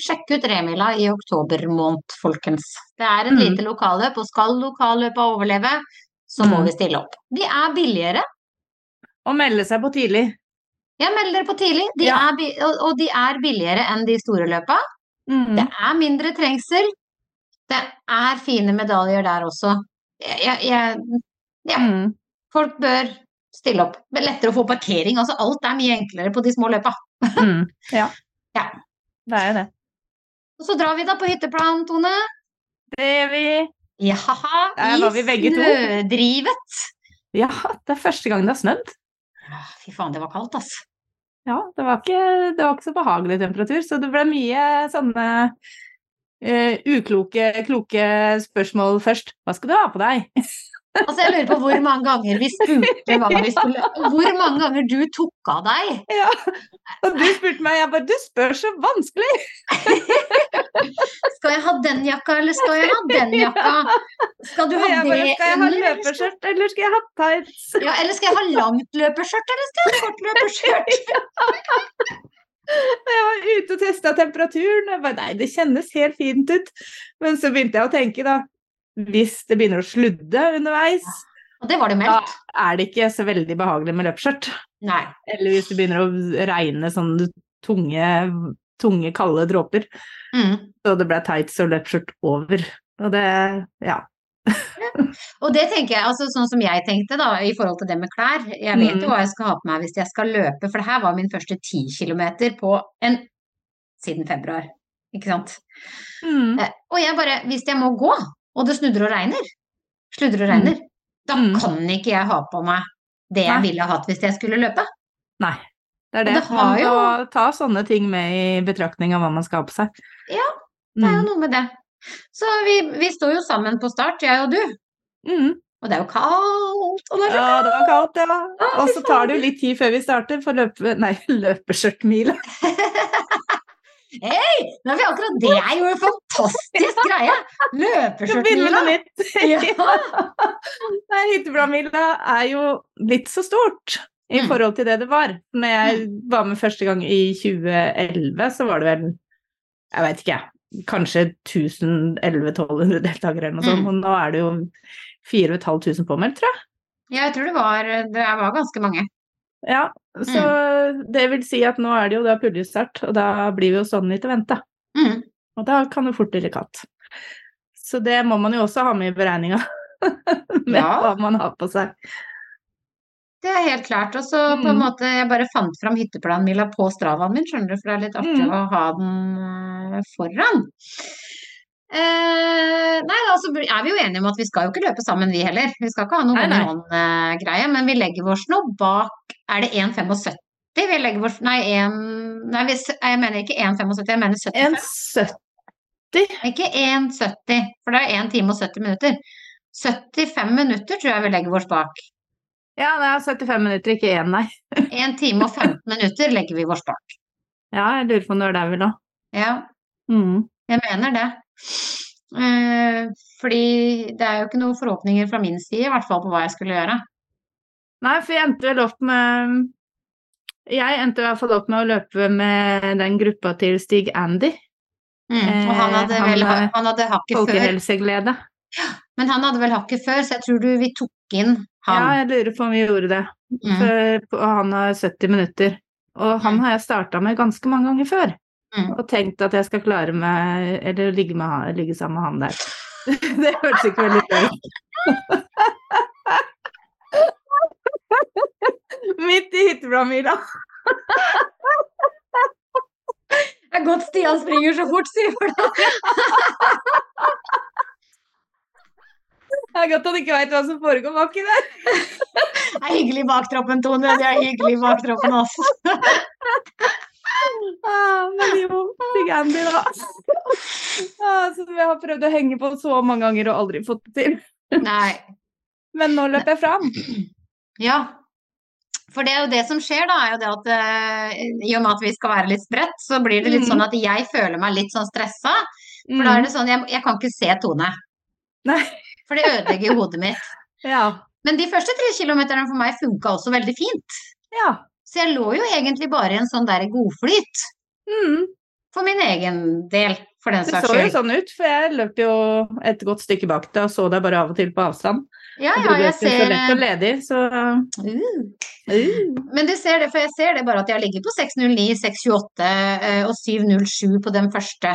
B: sjekk ut Remila i oktober måned, folkens. Det er et
A: Mm.
B: lite lokalløp, og skal lokalløpet overleve, så må
A: Mm.
B: vi stille opp. De er billigere.
A: Å melde seg på tidlig.
B: Ja, meld dere på tidlig. De
A: Ja.
B: er og, de er billigere enn de store løpa.
A: Mm.
B: Det er mindre trengsel. Det er fine medaljer der også. Jeg, jeg, ja,
A: Mm.
B: folk bør stille opp. Det er lettere å få parkering. Altså, alt er mye enklere på de små løpa.
A: Mm. Ja.
B: Ja.
A: Det er jo det.
B: Og så drar vi da på hytteplan, Tone.
A: Det gjør vi.
B: Jaha,
A: Der
B: i
A: var vi begge to.
B: snødrivet.
A: Ja, det er første gang det har snødd.
B: Åh, Fy faen, det var kaldt, ass.
A: Ja, det var ikke, det var ikke så behagelig temperatur, så det ble mye sånne uh, ukloke, kloke spørsmål først. Hva skal du ha på deg?
B: Altså, jeg lurer på hvor mange ganger vi spurte hva vi skulle Hvor mange ganger du tok av deg?
A: Ja. Og du spurte meg, jeg bare Du spør så vanskelig!
B: Skal jeg ha den jakka, eller skal jeg ha den jakka? Skal du ha det
A: bare, skal jeg ha løpeskjørt, eller skal jeg ha tights?
B: Ja, eller skal jeg ha langt løpeskjørt, eller skal jeg ha kort løpeskjørt?
A: Jeg var ute og testa temperaturen, og jeg bare nei, det kjennes helt fint ut. Men så begynte jeg å tenke, da. Hvis det begynner å sludde underveis,
B: Og det var det
A: da er det ikke så veldig behagelig med løpsskjørt.
B: Nei.
A: Eller hvis det begynner å regne sånne tunge, tunge kalde dråper.
B: Mm.
A: Så det ble tights og løpskjørt over. Og det, ja.
B: Og det tenker jeg, altså sånn som jeg tenkte da, i forhold til det med klær. Jeg vet
A: Mm.
B: jo hva jeg skal ha på meg hvis jeg skal løpe, for det her var min første 10 kilometer på en siden februar. Ikke sant?
A: Mm.
B: Eh, Og jeg bare, hvis jeg må gå, og det snudder og regner, sludder og regner, da
A: Mm.
B: kan ikke jeg ha på meg det jeg
A: Nei.
B: ville hatt hvis jeg skulle løpe.
A: Nei. Det er det.
B: Det har
A: Man må
B: jo-
A: ta sånne ting med i betraktning av hva man skal ha på seg.
B: Ja, Det er jo
A: Mm.
B: noe med det. Så vi, vi står jo sammen på start, jeg og du.
A: Mm.
B: Og det er jo kaldt, og det er
A: Ja, det var kaldt, ja. Og så tar det jo litt tid før vi starter for løpe... Nei, løpeskjørtmila.
B: Hei! Nå vi akkurat det er jo en fantastisk greie! Løpeskjørtmila. Ja.
A: Nei, Hyttebladmila er jo blitt så stort i
B: Mm.
A: forhold til det det var. Når jeg var med første gang i 2011, så var det vel Jeg vet ikke. Kanskje 1000-1100-1200 deltakere eller noe sånt.
B: Mm.
A: Og nå er det jo 4500 påmeldt, tror jeg.
B: Ja, jeg tror det var, det var ganske mange.
A: Ja, så det vil si at nå er det jo da puljestart, og da blir vi jo sånn litt å vente.
B: Mm.
A: Og da kan det fort bli katt. Så det må man jo også ha med i beregninga. med
B: Ja.
A: hva man har på seg.
B: Det er helt klart. Og så på en
A: Mm.
B: måte, jeg bare fant fram hytteplanmila på stravaen min, skjønner du, for det er litt artig
A: Mm.
B: å ha den eh, foran. Eh, nei, da så er vi jo enige om at vi skal jo ikke løpe sammen, vi heller. Vi skal ikke ha noe
A: Nei, nei.
B: one-on-greie, men vi legger oss nå bak Er det 1,75? Vi legger oss Nei, 1 Nei, jeg mener ikke 1,75, jeg mener 75.
A: 1,70.
B: Ikke 1,70, for det er 1 time og 70 minutter. 75 minutter tror jeg vi legger oss bak.
A: Ja, det er 75 minutter, ikke 1, nei.
B: 1 time og 15 minutter legger vi oss bak.
A: Ja, jeg lurer på når det er vi nå.
B: Ja,
A: Mm.
B: jeg mener det. Eh, fordi det er jo ikke noen forhåpninger fra min side, i hvert fall på hva jeg skulle gjøre.
A: Nei, for jeg endte vel opp med Jeg endte i hvert fall opp med å løpe med den gruppa til Stig Andy.
B: Mm. Og han hadde
A: Eh,
B: vel
A: han
B: han hadde hakket før,
A: Folkehelseglede.
B: men han hadde vel hakket før, så jeg tror du vi tok inn
A: Ja, jeg lurer på om vi gjorde det.
B: Mm.
A: For, han har 70 minutter. Og han
B: Mm.
A: har jeg starta med ganske mange ganger før.
B: Mm.
A: Og tenkt at jeg skal klare meg Eller ligge, med ligge sammen med han der. det hørtes ikke veldig gøy ut. hyttebladmila.
B: Det er godt Stian springer så fort, sier for da.
A: Det er godt han ikke veit hva som foregår baki der.
B: Det er hyggelig i baktroppen, Tone. Det er hyggelig i baktroppen, altså.
A: Ah, men jo, Big Andy, da. Ah, som jeg har prøvd å henge på så mange ganger og aldri fått det til.
B: Nei.
A: Men nå løper jeg fram.
B: Ja. For det er jo det som skjer, da, er jo det at uh, i og med at vi skal være litt spredt, så blir det litt
A: mm.
B: sånn at jeg føler meg litt sånn stressa. For da er det sånn, jeg, jeg kan ikke se Tone.
A: Nei.
B: For det ødelegger hodet mitt.
A: Ja.
B: Men de første tre kilometerne for meg funka også veldig fint.
A: Ja.
B: Så jeg lå jo egentlig bare i en sånn der godflyt.
A: Mm.
B: For min egen del, for den
A: Det så jo sånn ut, for jeg løp jo et godt stykke bak deg og så deg bare av og til på avstand.
B: Ja, ja, jeg,
A: jeg
B: ser
A: lett og ledig, så
B: uh.
A: uh.
B: Men du ser det, for jeg ser det bare at jeg ligger på 6.09, 6.28 eh, og 7.07 på den første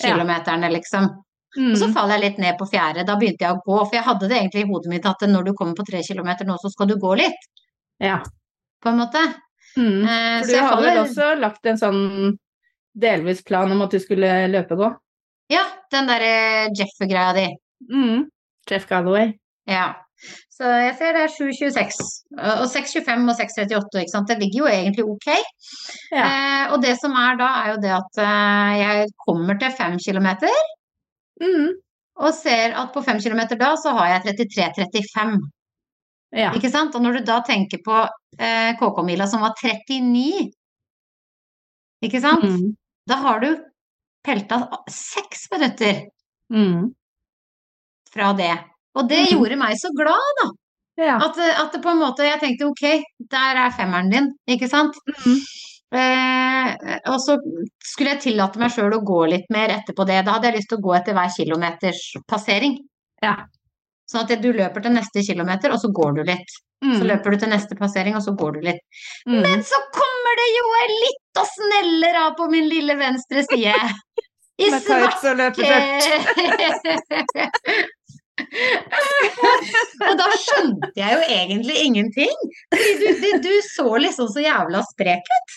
B: kilometerne, liksom. Og så
A: mm.
B: faller jeg litt ned på fjerde. Da begynte jeg å gå, for jeg hadde det egentlig i hodet mitt at når du kommer på tre kilometer nå, så skal du gå litt,
A: Ja.
B: På en måte.
A: Mm.
B: Eh,
A: For
B: så
A: du hadde vel også lagt en sånn delvis plan om at du skulle løpe gå?
B: Ja, den derre Jeff-greia di.
A: Mm. Jeff Galloway.
B: Ja. Så jeg ser det er 7.26. Og 6.25 og 6.38, ikke sant. Det ligger jo egentlig ok.
A: Ja.
B: Eh, og det som er da, er jo det at eh, jeg kommer til 5 kilometer,
A: Mm.
B: og ser at på 5 kilometer da, så har jeg 33-35.
A: Ja.
B: Ikke sant? Og når du da tenker på eh, KK-mila som var 39, ikke sant?
A: Mm.
B: Da har du pelta seks minutter
A: Mm.
B: fra det. Og det
A: mm.
B: gjorde meg så glad,
A: Ja.
B: at, at det på en måte Jeg tenkte ok, der er femmeren din, ikke sant?
A: Mm.
B: Eh, og så skulle jeg tillate meg sjøl å gå litt mer etterpå det. Da hadde jeg lyst til å gå etter hver kilometers passering.
A: Ja.
B: Sånn at du løper til neste kilometer, og så går du litt. Så
A: Mm.
B: løper du til neste passering, og så går du litt.
A: Mm.
B: Men så kommer det jo ei lita sneller av på min lille venstre side. I
A: svarte og
B: da skjønte jeg jo egentlig ingenting. Du, du, du så liksom så jævla sprek ut.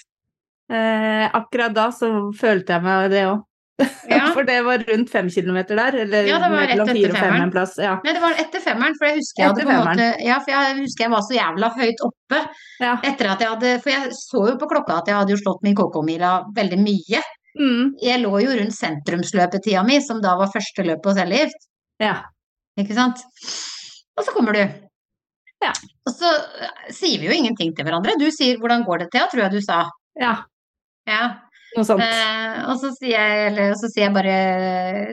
A: Eh, akkurat da så følte jeg meg det òg.
B: Ja.
A: For det var rundt fem kilometer der, eller
B: Ja, det var rett
A: mellom
B: etter
A: fire og fem en plass. Ja.
B: Nei, det var etter femmeren, for jeg husker jeg måte Ja, for jeg husker jeg var så jævla høyt oppe
A: Ja.
B: etter at jeg hadde For jeg så jo på klokka at jeg hadde jo slått min KK-mila veldig mye.
A: Mm.
B: Jeg lå jo rundt sentrumsløpetida mi, som da var første løp på cellegift.
A: ja.
B: Ikke sant? Og så kommer du.
A: Ja.
B: Og så eh, sier vi jo ingenting til hverandre. Du sier 'hvordan går det til', tror jeg du sa.
A: Ja,
B: Ja.
A: Noe sånt.
B: Eh, og så sier jeg, eller så sier jeg bare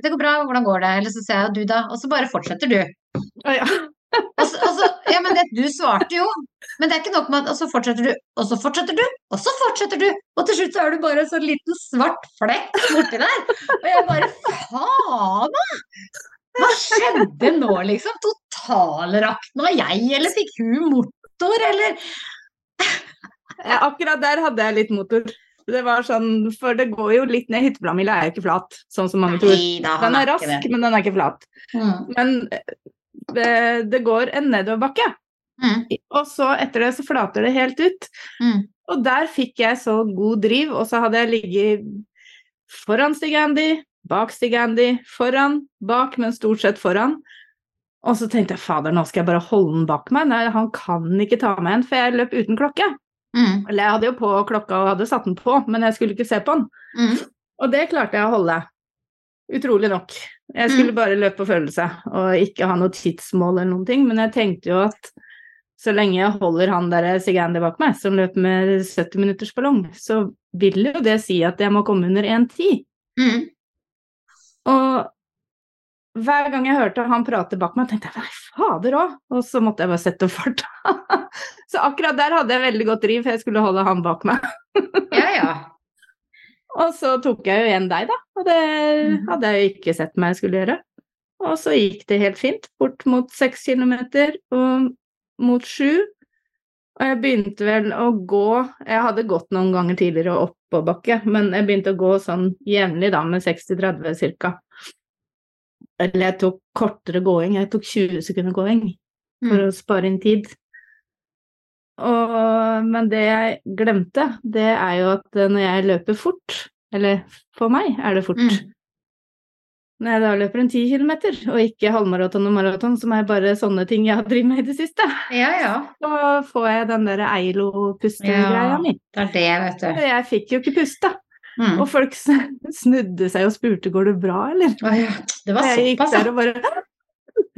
B: 'det går bra, hvordan går det'? Eller så sier jeg 'du da'? Og så bare fortsetter du.
A: Å, ja.
B: Og så, og så, ja, men det, du svarte jo. Men det er ikke nok med at Og så fortsetter du, og så fortsetter du, og så fortsetter du. Og til slutt så er du bare en sånn liten svart flekk borti der. Og jeg bare Faen, da! Hva skjedde nå, liksom? Totalrakna jeg, eller fikk hun motor, eller
A: Ja, akkurat der hadde jeg litt motor. Det var sånn, For det går jo litt ned. Hyttebladmila er jo ikke flat, sånn som mange tror. Den er rask,
B: det.
A: men den er ikke flat.
B: Mm.
A: Men eh, det, det går en nedoverbakke.
B: Mm.
A: Og så etter det så flater det helt ut.
B: Mm.
A: Og der fikk jeg så god driv, og så hadde jeg ligget foran Stig Andy, bak Stig Andy, foran, bak, men stort sett foran. Og så tenkte jeg fader, nå skal jeg bare holde den bak meg. Nei, han kan ikke ta meg igjen, for jeg løp uten klokke.
B: Mm.
A: Eller jeg hadde jo på klokka og hadde satt den på, men jeg skulle ikke se på den.
B: Mm.
A: Og det klarte jeg å holde. Utrolig nok. Jeg skulle bare løpe på følelse og ikke ha noe tidsmål eller noen ting, men jeg tenkte jo at så lenge jeg holder han der Sigander bak meg, som løper med 70 minutters ballong, så vil jo det si at jeg må komme under 1,10.
B: Mm.
A: Og hver gang jeg hørte han prate bak meg, tenkte jeg nei, fader òg, og så måtte jeg bare sette opp farta. så akkurat der hadde jeg veldig godt driv, for jeg skulle holde han bak meg.
B: Ja, ja.
A: Og så tok jeg jo igjen deg, da. Og det
B: Mhm.
A: hadde jeg jo ikke sett meg skulle gjøre. Og så gikk det helt fint, bort mot seks kilometer og mot sju. Og jeg begynte vel å gå Jeg hadde gått noen ganger tidligere oppoverbakke, men jeg begynte å gå sånn jevnlig, da, med 60-30 ca. Eller jeg tok kortere gåing. Jeg tok 20 sekunder gåing for
B: Mm.
A: å spare inn tid. Og, men det jeg glemte, det er jo at eh, når jeg løper fort, eller for meg er det fort,
B: Mm.
A: når jeg da løper en ti kilometer, og ikke halvmaraton og maraton, som er bare sånne ting jeg har drevet med i det siste,
B: Ja, ja.
A: så får jeg den der Eilo-pustegreia
B: Ja.
A: mi.
B: Det er det, vet du.
A: jeg fikk jo ikke puste.
B: Mm.
A: Og folk snudde seg og spurte går det bra, eller?
B: Oh, ja. Det var såpass, ja.
A: bare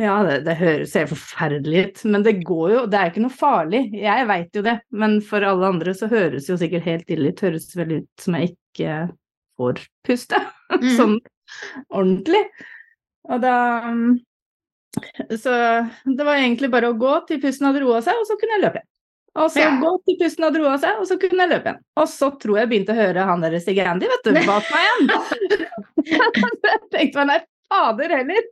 A: Ja, det, det høres helt forferdelig ut, men det går jo Det er ikke noe farlig. Jeg veit jo det, men for alle andre så høres jo sikkert helt ille ut. Høres vel ut som jeg ikke får puste.
B: Mm.
A: sånn ordentlig. Og da mm, Så det var egentlig bare å gå til pusten hadde roa seg, og så kunne jeg løpe igjen. Og så
B: Ja.
A: gå til pusten og dro av seg, og så kunne jeg løpe igjen. Og så tror jeg begynte å høre han der Stig Andy, vet du, bak meg igjen. jeg tenkte meg nei, fader heller.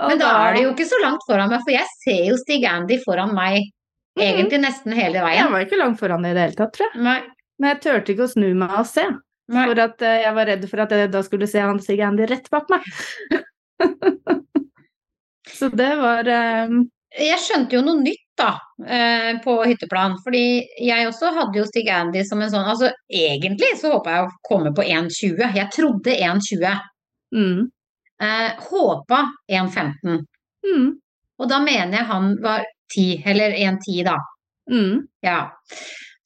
A: Og
B: Men da er det jo ikke så langt foran meg, for jeg ser jo Stig Andy foran meg
A: Mhm.
B: egentlig nesten hele veien.
A: Jeg var ikke langt foran i det hele tatt, tror jeg.
B: Nei,
A: Men jeg turte ikke å snu meg og se.
B: nei.
A: For at uh, jeg var redd for at jeg da skulle se han Stig Andy rett bak meg. så det var um...
B: Jeg skjønte jo noe nytt da, eh, på hytteplan. Fordi jeg også hadde jo Stig Andy som en sånn Altså egentlig så håpa jeg å komme på 1,20. Jeg trodde 1,20.
A: mm,
B: Eh, håpa 1,15.
A: mm,
B: Og da mener jeg han var 10, eller 1,10 da.
A: mm,
B: Ja.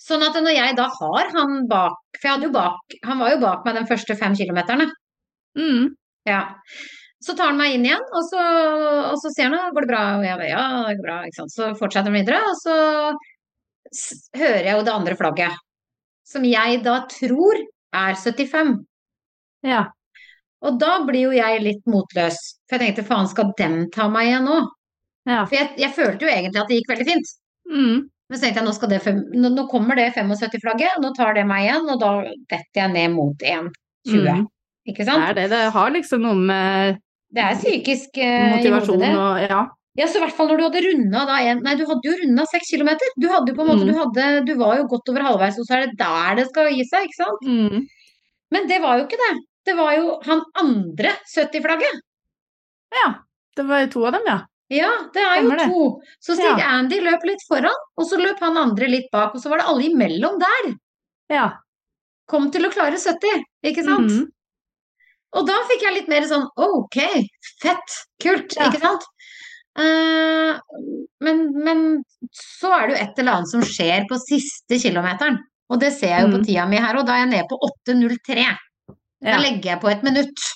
B: Sånn at når jeg da har han bak For jeg hadde jo bak Han var jo bak meg de første fem kilometerne.
A: mm.
B: Ja. Så tar han meg inn igjen, og så, og så sier han 'går det bra?' Og jeg bare 'ja, det går bra', ikke sant. Så fortsetter han videre, og så hører jeg jo det andre flagget. Som jeg da tror er 75.
A: Ja.
B: Og da blir jo jeg litt motløs. For jeg tenkte 'faen, skal den ta meg igjen nå?'
A: ja.
B: For jeg, jeg følte jo egentlig at det gikk veldig fint.
A: Mm,
B: Men så tenkte jeg nå, skal det, fem- nå, nå kommer det 75-flagget, nå tar det meg igjen, og da detter jeg ned mot 1,20.
A: mm.
B: Ikke
A: Det
B: sant?
A: er det. Det har liksom noe med
B: Det er psykisk eh, i
A: motivasjon
B: hodet, det.
A: og Ja.
B: Ja, så i hvert fall når du hadde runda da en Nei, du hadde jo runda seks kilometer. Du hadde jo på en måte,
A: Mm.
B: du hadde Du var jo godt over halvveis, og så er det der det skal gi seg, ikke sant?
A: Mm,
B: Men det var jo ikke det. Det var jo han andre 70-flagget.
A: ja. Det var jo to av dem, ja.
B: Ja, det er jo
A: det.
B: to. Så Stig
A: Ja.
B: Andy løp litt foran, og så løp han andre litt bak, og så var det alle imellom der.
A: Ja.
B: Kom til å klare 70, ikke sant?
A: Mm,
B: Og da fikk jeg litt mer sånn ok, fett, kult,
A: Ja.
B: ikke sant? Uh, men, men så er det jo et eller annet som skjer på siste kilometeren. Og det ser jeg jo på
A: Mm.
B: tida mi her, og da er jeg nede på 8.03. Da
A: ja.
B: legger jeg på et minutt.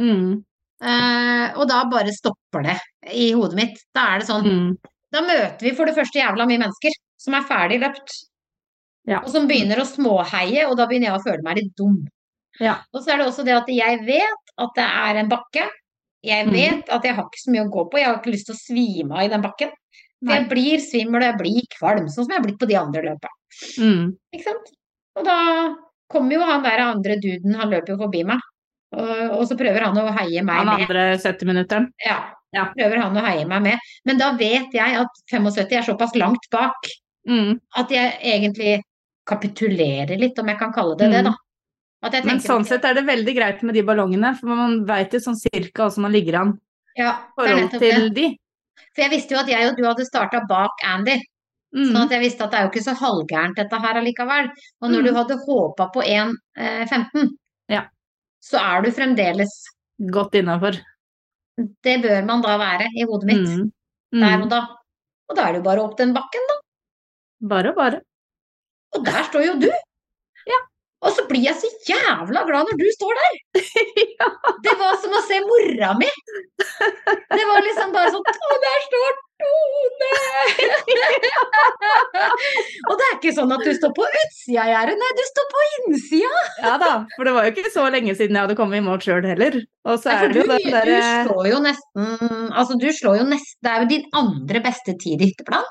A: Mm,
B: Uh, og da bare stopper det i hodet mitt. Da er det sånn
A: mm.
B: Da møter vi for det første jævla mye mennesker som er ferdig løpt.
A: Ja.
B: Og som begynner å småheie, og da begynner jeg å føle meg litt dum.
A: Ja.
B: Og så er det også det at jeg vet at det er en bakke. Jeg
A: Mhm.
B: vet at jeg har ikke så mye å gå på. Jeg har ikke lyst til å svime av i den bakken. For
A: Nei.
B: jeg blir svimmel, og jeg blir kvalm, sånn som jeg har blitt på de andre løpa.
A: Mm.
B: Ikke sant? Og da kommer jo han der andre duden, han løper jo forbi meg. Og, og så prøver han å heie meg
A: Han
B: med.
A: andre 70-minutteren.
B: Ja,
A: Ja.
B: prøver han å heie meg med. Men da vet jeg at 75 er såpass langt bak
A: Mm.
B: at jeg egentlig kapitulerer litt, om jeg kan kalle det det,
A: Mm.
B: da.
A: Men sånn sett er det veldig greit med de ballongene, for man veit jo sånn cirka hvordan man ligger an
B: Ja,
A: forhold til de.
B: For jeg visste jo at jeg og du hadde starta bak Andy,
A: Mm.
B: sånn at jeg visste at det er jo ikke så halvgærent dette her allikevel. Og når
A: Mm.
B: du hadde håpa på 1,15,
A: Ja.
B: så er du fremdeles
A: Godt innafor.
B: Det bør man da være i hodet mitt
A: Mm.
B: der
A: Mm.
B: og da. Og da er det jo bare opp den bakken, da.
A: Bare og bare.
B: Og der står jo du. Og så blir jeg så jævla glad når du står der.
A: ja.
B: Det var som å se mora mi. Det var liksom bare sånn Å, der står Tone! Og det er ikke sånn at du står på utsida av gjerdet, nei, du står på innsida.
A: ja da, for det var jo ikke så lenge siden jeg hadde kommet i mål sjøl heller. Og så
B: Nei,
A: er
B: for
A: det
B: du,
A: jo den
B: du
A: derre
B: slår jo nesten Altså, du slår jo nesten Det er jo din andre beste tid i hytteplan.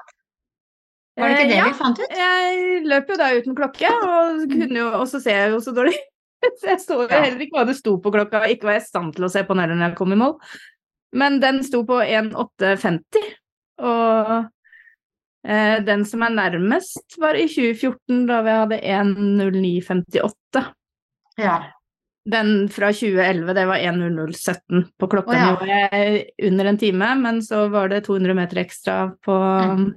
B: Var det ikke det
A: Eh, ja.
B: vi fant ut?
A: Jeg løp jo da uten klokke, og, kunne jo, også jeg jo så dårlig. Så jeg så jo heller ikke hva det sto på klokka, ikke var jeg i stand til å se på den når jeg kom i mål. Men den sto på 1,850, og eh, den som er nærmest var i 2014, da vi hadde 1,0958.
B: Ja.
A: Den fra 2011, det var 1.0017 på klokka.
B: Oh, ja.
A: Nå var jeg under en time, men så var det 200 meter ekstra på
B: Mm.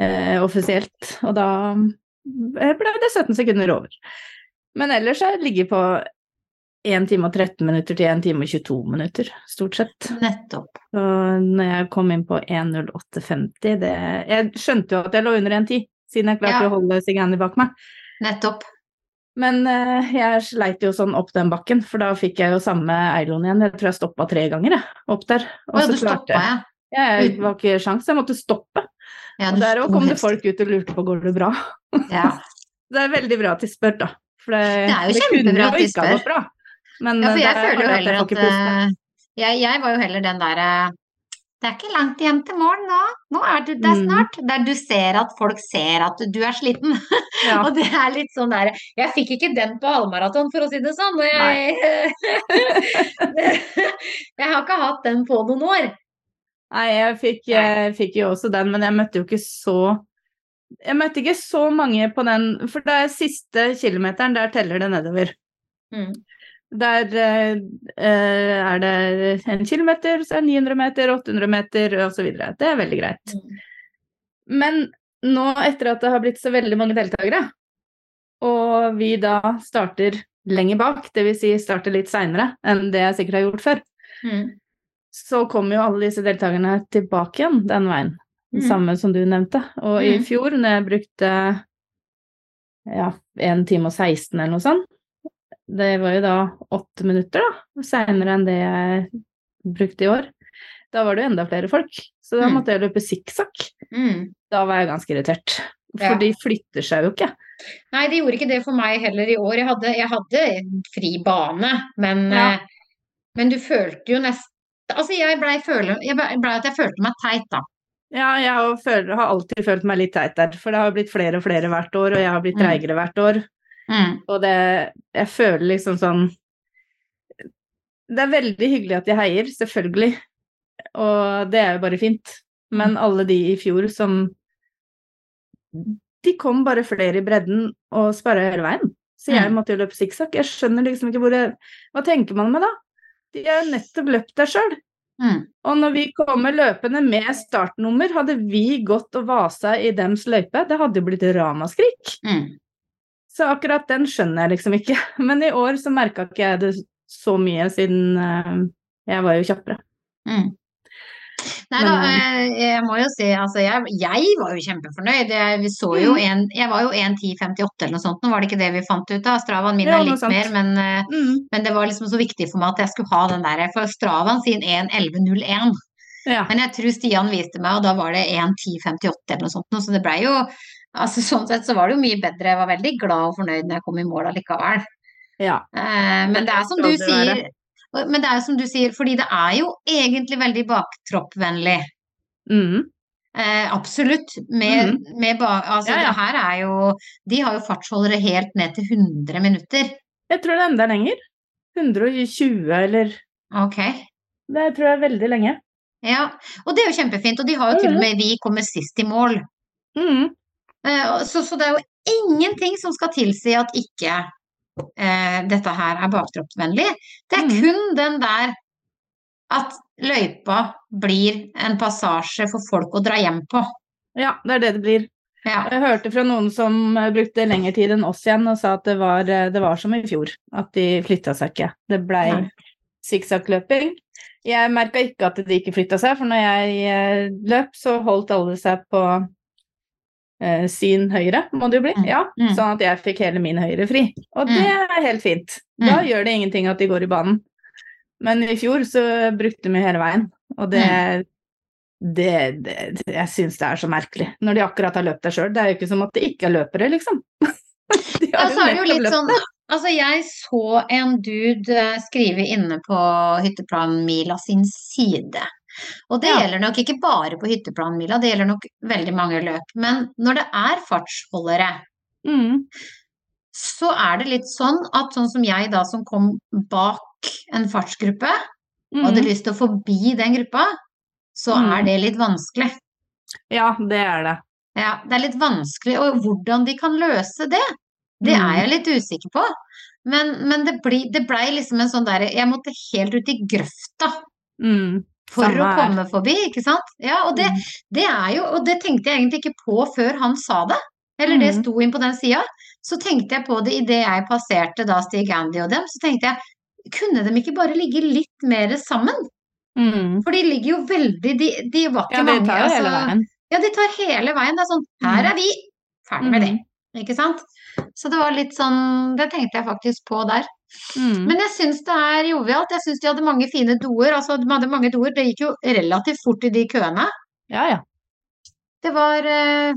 A: Eh, offisielt. Og da ble det 17 sekunder over. Men ellers har jeg ligget på 1 time og 13 minutter til 1 time og 22 minutter, stort sett.
B: Nettopp.
A: Så når jeg kom inn på 1.08,50 det Jeg skjønte jo at jeg lå under 1,10, siden jeg klarte
B: Ja.
A: å holde Sigani bak meg.
B: Nettopp.
A: Men eh, jeg sleit jo sånn opp den bakken, for da fikk jeg jo samme Eilon igjen. Jeg tror jeg stoppa tre ganger, jeg, opp der.
B: Og ja, du stoppa, ja.
A: jeg. Jeg var ikke sjans, jeg måtte stoppe.
B: Ja du
A: der òg kom det folk ut og lurte på går det bra.
B: Ja.
A: Det er veldig bra tidsspør, da. For det,
B: Det er jo
A: kunne
B: kjempebra
A: ha gått bra. Men
B: ja, for
A: eh,
B: jeg
A: er
B: føler jo heller at eh, jeg, jeg var jo heller den derre Det er ikke langt igjen til morgen nå. Nå er du der
A: Mm.
B: snart. Der du ser at folk ser at du er sliten.
A: Ja.
B: Og det er litt sånn der Jeg fikk ikke den på halvmaraton, for å si det sånn. Jeg, jeg har ikke hatt den på noen år.
A: Nei, jeg fikk, jeg fikk jo også den, men jeg møtte jo ikke så Jeg møtte ikke så mange på den, for det er siste kilometeren, der teller det nedover.
B: Mm.
A: Der eh, eh, er det en kilometer, så er det 900 meter, 800 meter osv. Det er veldig greit.
B: Mm.
A: Men nå etter at det har blitt så veldig mange deltakere, og vi da starter lenger bak, dvs. Si starter litt seinere enn det jeg sikkert har gjort før,
B: Mm.
A: Så kommer jo alle disse deltakerne tilbake igjen den veien.
B: Mm.
A: samme som du nevnte. Og i
B: Mm.
A: fjor, når jeg brukte ja, 1 time og 16 eller noe sånt, det var jo da åtte minutter, da, seinere enn det jeg brukte i år. Da var det jo enda flere folk, så da
B: Mm.
A: måtte jeg løpe sikksakk.
B: Mm.
A: Da var jeg ganske irritert.
B: Ja.
A: For de flytter seg jo ikke.
B: Nei, de gjorde ikke det for meg heller i år. Jeg hadde, jeg hadde fri bane, men,
A: Ja.
B: eh, men du følte jo nesten Altså, jeg blei ble, at jeg følte meg teit, da.
A: Ja, jeg har føler, har alltid følt meg litt teit der, for det har blitt flere og flere hvert år, og jeg har blitt
B: Mm.
A: treigere hvert år.
B: Mm.
A: Og det Jeg føler liksom sånn Det er veldig hyggelig at de heier, selvfølgelig, og det er jo bare fint. Men alle de i fjor som De kom bare flere i bredden og sparra hele veien. Så jeg
B: Mm.
A: måtte jo løpe sikksakk. Jeg skjønner liksom ikke hvor jeg Hva tenker man med da? De har nettopp løpt der sjøl.
B: Mm.
A: Og når vi kommer løpende med startnummer, hadde vi gått og vasa i dems løype, det hadde jo blitt ramaskrik.
B: Mm.
A: Så akkurat den skjønner jeg liksom ikke. Men i år så merka ikke jeg det så mye, siden eh, jeg var jo kjappere.
B: Mm. Nei da, eh, jeg må jo si, altså jeg, jeg var jo kjempefornøyd. Jeg, vi så jo
A: Mm.
B: en, jeg var jo 1.10,58 eller noe sånt, nå var det ikke det vi fant ut av. Stravaen min er litt
A: sånt.
B: mer, men, eh,
A: Mm.
B: men det var liksom så viktig for meg at jeg skulle ha den der, for Stravaen sin 1.11,01.
A: Ja.
B: Men jeg tror Stian viste meg, og da var det 1.10,58 eller noe sånt, så det blei jo Altså sånn sett så var det jo mye bedre. Jeg var veldig glad og fornøyd når jeg kom i mål allikevel.
A: ja.
B: Eh, men det er som du sier, men det er jo som du sier, fordi det er jo egentlig veldig baktroppvennlig.
A: Mm.
B: Eh, absolutt. Med, med ba, altså
A: Ja, ja.
B: det her er jo De har jo fartsholdere helt ned til 100 minutter.
A: Jeg tror det er enda lenger. 120 eller
B: Ok.
A: Det tror jeg er veldig lenge.
B: Ja. Og det er jo kjempefint. Og de har jo til og med Vi kommer sist i mål.
A: Mm.
B: Eh, så, så det er jo ingenting som skal tilsi at ikke eh, dette her er bakdroppvennlig. Det er
A: Mhm.
B: kun den der at løypa blir en passasje for folk å dra hjem på.
A: Ja, det er det det blir.
B: Ja.
A: Jeg hørte fra noen som brukte lengre tid enn oss igjen, og sa at det var, eh, det var som i fjor. At de flytta seg ikke. Det blei sikksakkløping. Jeg merka ikke at de ikke flytta seg, for når jeg eh, løp, så holdt alle seg på eh, sin høyre, må det jo bli.
B: Mm.
A: Ja,
B: Mm.
A: sånn at jeg fikk hele min høyre fri. Og det er helt fint.
B: Mm.
A: Da gjør det ingenting at de går i banen. Men i fjor så brukte vi hele veien, og det
B: Mm.
A: det, det, jeg syns det er så merkelig. Når de akkurat har løpt der sjøl. Det er jo ikke som at de ikke er løpere, liksom. De har
B: så er jo
A: nettopp
B: litt sånn. Altså, jeg så en dude eh, skrive inne på Hytteplan Mila sin side. Og det
A: Ja.
B: gjelder nok ikke bare på Hytteplanmila, det gjelder nok veldig mange løp. Men når det er fartsholdere,
A: Mm.
B: så er det litt sånn at sånn som jeg da som kom bak en fartsgruppe, og hadde
A: Mm.
B: lyst til å forbi den gruppa, så
A: Mm.
B: er det litt vanskelig.
A: Ja, det er det.
B: Ja, det er litt vanskelig, og hvordan de kan løse det, det
A: Mm.
B: er jeg litt usikker på. Men, men det, ble, det blei liksom en sånn derre Jeg måtte helt ut i grøfta
A: Mm.
B: For
A: Samme
B: å
A: her.
B: komme forbi, ikke sant? Ja, og det,
A: Mm.
B: det er jo Og det tenkte jeg egentlig ikke på før han sa det. Eller det
A: Mm.
B: sto inn på den sida. Så tenkte jeg på det idet jeg passerte da Stig Andy og dem. Så tenkte jeg kunne de ikke bare ligge litt mer sammen?
A: Mm.
B: For de ligger jo veldig De, de var ikke
A: Ja, de
B: mange.
A: tar hele
B: altså-
A: veien.
B: Ja, de tar hele veien. Det er sånn Her
A: Mm.
B: er vi! Ferdig med det. Ikke sant? Så det var litt sånn Det tenkte jeg faktisk på der.
A: Mm.
B: Men jeg syns det er jovialt. Jeg syns de hadde mange fine doer. Altså, de hadde mange doer. Det gikk jo relativt fort i de køene.
A: Ja, ja.
B: Det var uh,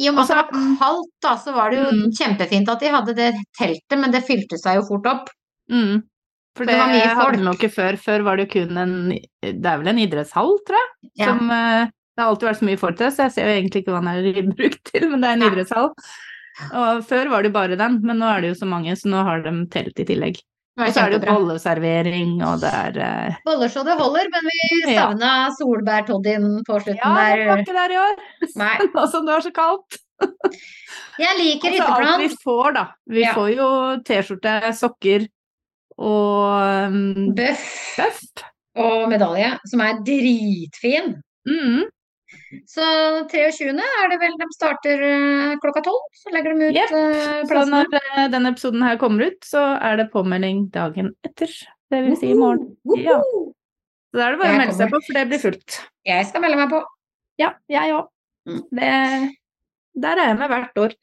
B: I og med at det var kaldt, da, så var det jo
A: Mm.
B: kjempefint at de hadde det teltet, men det fylte seg jo fort opp.
A: Mm. For
B: Det
A: det, hadde jo ikke før. Før var det jo kun en Det er vel en idrettshall, tror jeg.
B: Ja.
A: Som eh, Det har alltid vært så mye folk der, så jeg ser jo egentlig ikke hva den er brukt til, men det er en idrettshall. Og før var det bare den, men nå er det jo så mange, så nå har de telt i tillegg. Og så er det jo bolleservering, og det er uh...
B: Boller så det holder, men vi
A: Ja.
B: savna solbærtoddyen på slutten der.
A: Ja, det var ikke der i år!
B: Nei.
A: Nå som det var så kaldt.
B: Jeg liker
A: Altså alt vi får, da. Vi
B: Ja.
A: får jo T-skjorte, sokker og um,
B: bøff. og medalje, som er dritfin.
A: Mm.
B: Så 23. er det vel de starter eh, klokka tolv. Så legger de ut
A: yep.
B: eh,
A: Så når eh, denne episoden her kommer ut, så er det påmelding dagen etter. Det vil si i morgen. Ja. Så da er det bare å melde seg på, for det blir fullt.
B: Jeg skal melde meg på.
A: Ja, jeg òg.
B: Mm.
A: Der er jeg med hvert år.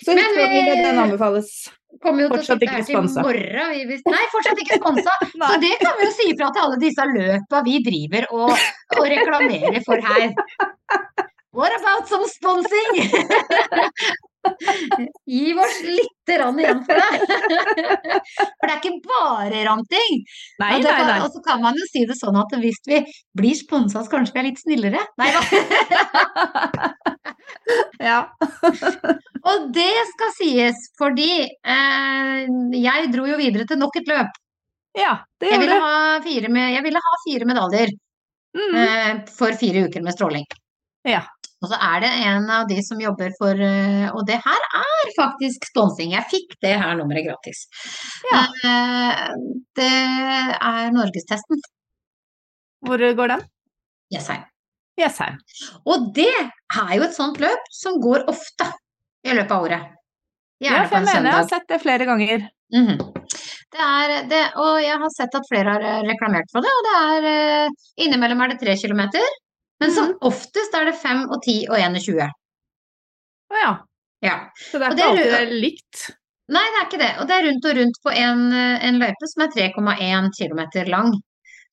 A: Så
B: vi-
A: den anbefales.
B: Kommer jo til å
A: Fortsatt
B: sitte her til morgen. Vi, nei, fortsatt ikke sponsa. Så det kan vi jo si ifra til alle disse løpa vi driver og, og reklamerer for her. What about some sponsing? Gi oss lite grann igjen for det. For det er ikke bare ranting.
A: Nei,
B: og,
A: nei, nei.
B: og så kan man jo si det sånn at hvis vi blir sponsa, så kanskje vi er litt snillere. Nei da.
A: Ja.
B: Og det skal sies fordi eh, jeg dro jo videre til nok et løp.
A: ja, det gjorde
B: jeg ville ha fire medaljer
A: Mm.
B: eh, for fire uker med stråling.
A: Ja.
B: Og så er det en av de som jobber for eh, Og det her er faktisk sponsing. Jeg fikk det her nummeret gratis.
A: Ja.
B: Eh, det er Norgestesten.
A: Hvor går den?
B: Jessheim.
A: Jessheim.
B: Og det er jo et sånt løp som går ofte i løpet av året.
A: Ja, for jeg
B: en
A: mener jeg har sett det flere ganger.
B: Mhm. Det er det, og jeg har sett at flere har eh, reklamert for det, og det er Innimellom er det tre kilometer, men som
A: Mhm.
B: oftest er det 5 og 10 og 21.
A: Å ja.
B: Ja.
A: Så det er ikke alltid det er likt.
B: Nei, det er ikke det. Og det er rundt og rundt på en, eh, en løype som er 3,1 km lang.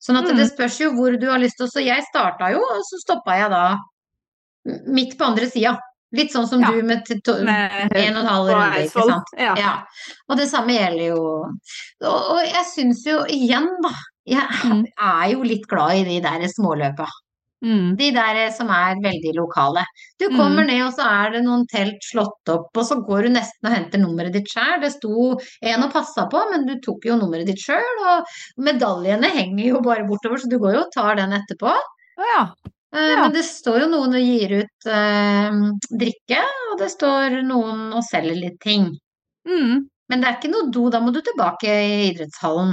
B: Sånn at
A: Mm.
B: det spørs jo hvor du har lyst til å Så jeg starta jo, og så stoppa jeg da midt på andre sida. Litt sånn som
A: Ja.
B: du med to-
A: Med
B: en og en halv runde, ikke sant.
A: Ja.
B: Ja. Og det samme gjelder jo Og, og jeg syns jo igjen, da Jeg
A: Mm.
B: er jo litt glad i de der småløpa.
A: Mm.
B: De der som er veldig lokale. Du kommer ned, og så er det noen telt slått opp, og så går du nesten og henter nummeret ditt sjøl. Det sto en og passa på, men du tok jo nummeret ditt sjøl, og medaljene henger jo bare bortover, så du går jo og tar den etterpå.
A: Ja.
B: Eh,
A: Ja.
B: Men det står jo noen og gir ut eh, drikke, og det står noen og selger litt ting.
A: Mm.
B: Men det er ikke noe do, da må du tilbake i idrettshallen.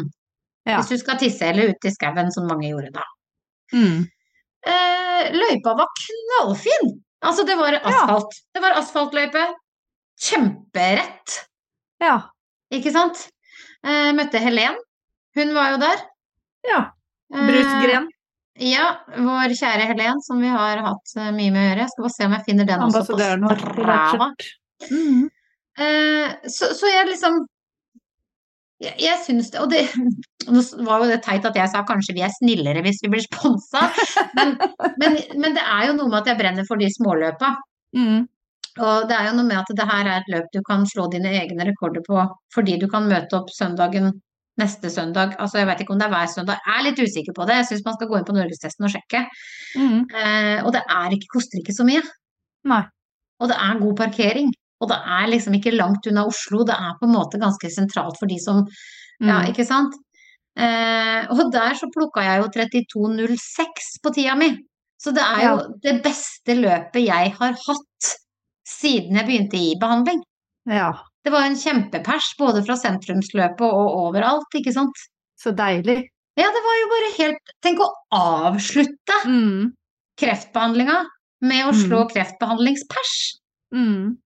A: Ja.
B: Hvis du skal tisse eller ut i skauen, som mange gjorde da.
A: Mm.
B: Eh, løypa var knallfin! Altså, det var asfalt. Det var asfaltløype. Kjemperett,
A: Ja.
B: ikke sant? Eh, møtte Helen. Hun var jo der.
A: ja.
B: Eh,
A: Brusgren.
B: Ja, vår kjære Helen, som vi har hatt eh, mye med å gjøre. Jeg skal bare se om jeg finner den også på Strava.
A: Mm.
B: Eh, så, så jeg liksom Jeg, jeg syns det Og det nå var jo det teit at jeg sa kanskje vi er snillere hvis vi blir sponsa, men, men, men det er jo noe med at jeg brenner for de småløpa.
A: Mm.
B: Og det er jo noe med at det her er et løp du kan slå dine egne rekorder på, fordi du kan møte opp søndagen neste søndag. Altså jeg vet ikke om det er hver søndag, jeg er litt usikker på det. Jeg syns man skal gå inn på Norgestesten og sjekke.
A: Mm.
B: Eh, og det er ikke, koster ikke så mye.
A: Nei.
B: Og det er god parkering. Og det er liksom ikke langt unna Oslo. Det er på en måte ganske sentralt for de som Ja,
A: Mm.
B: ikke sant? Eh, og der så plukka jeg jo 32,06 på tida mi. Så det er jo det beste løpet jeg har hatt siden jeg begynte i behandling.
A: Ja.
B: Det var en kjempepers både fra sentrumsløpet og overalt, ikke sant.
A: Så deilig.
B: Ja, det var jo bare helt Tenk å avslutte
A: Mm.
B: kreftbehandlinga med å slå kreftbehandlingspers.
A: Mm.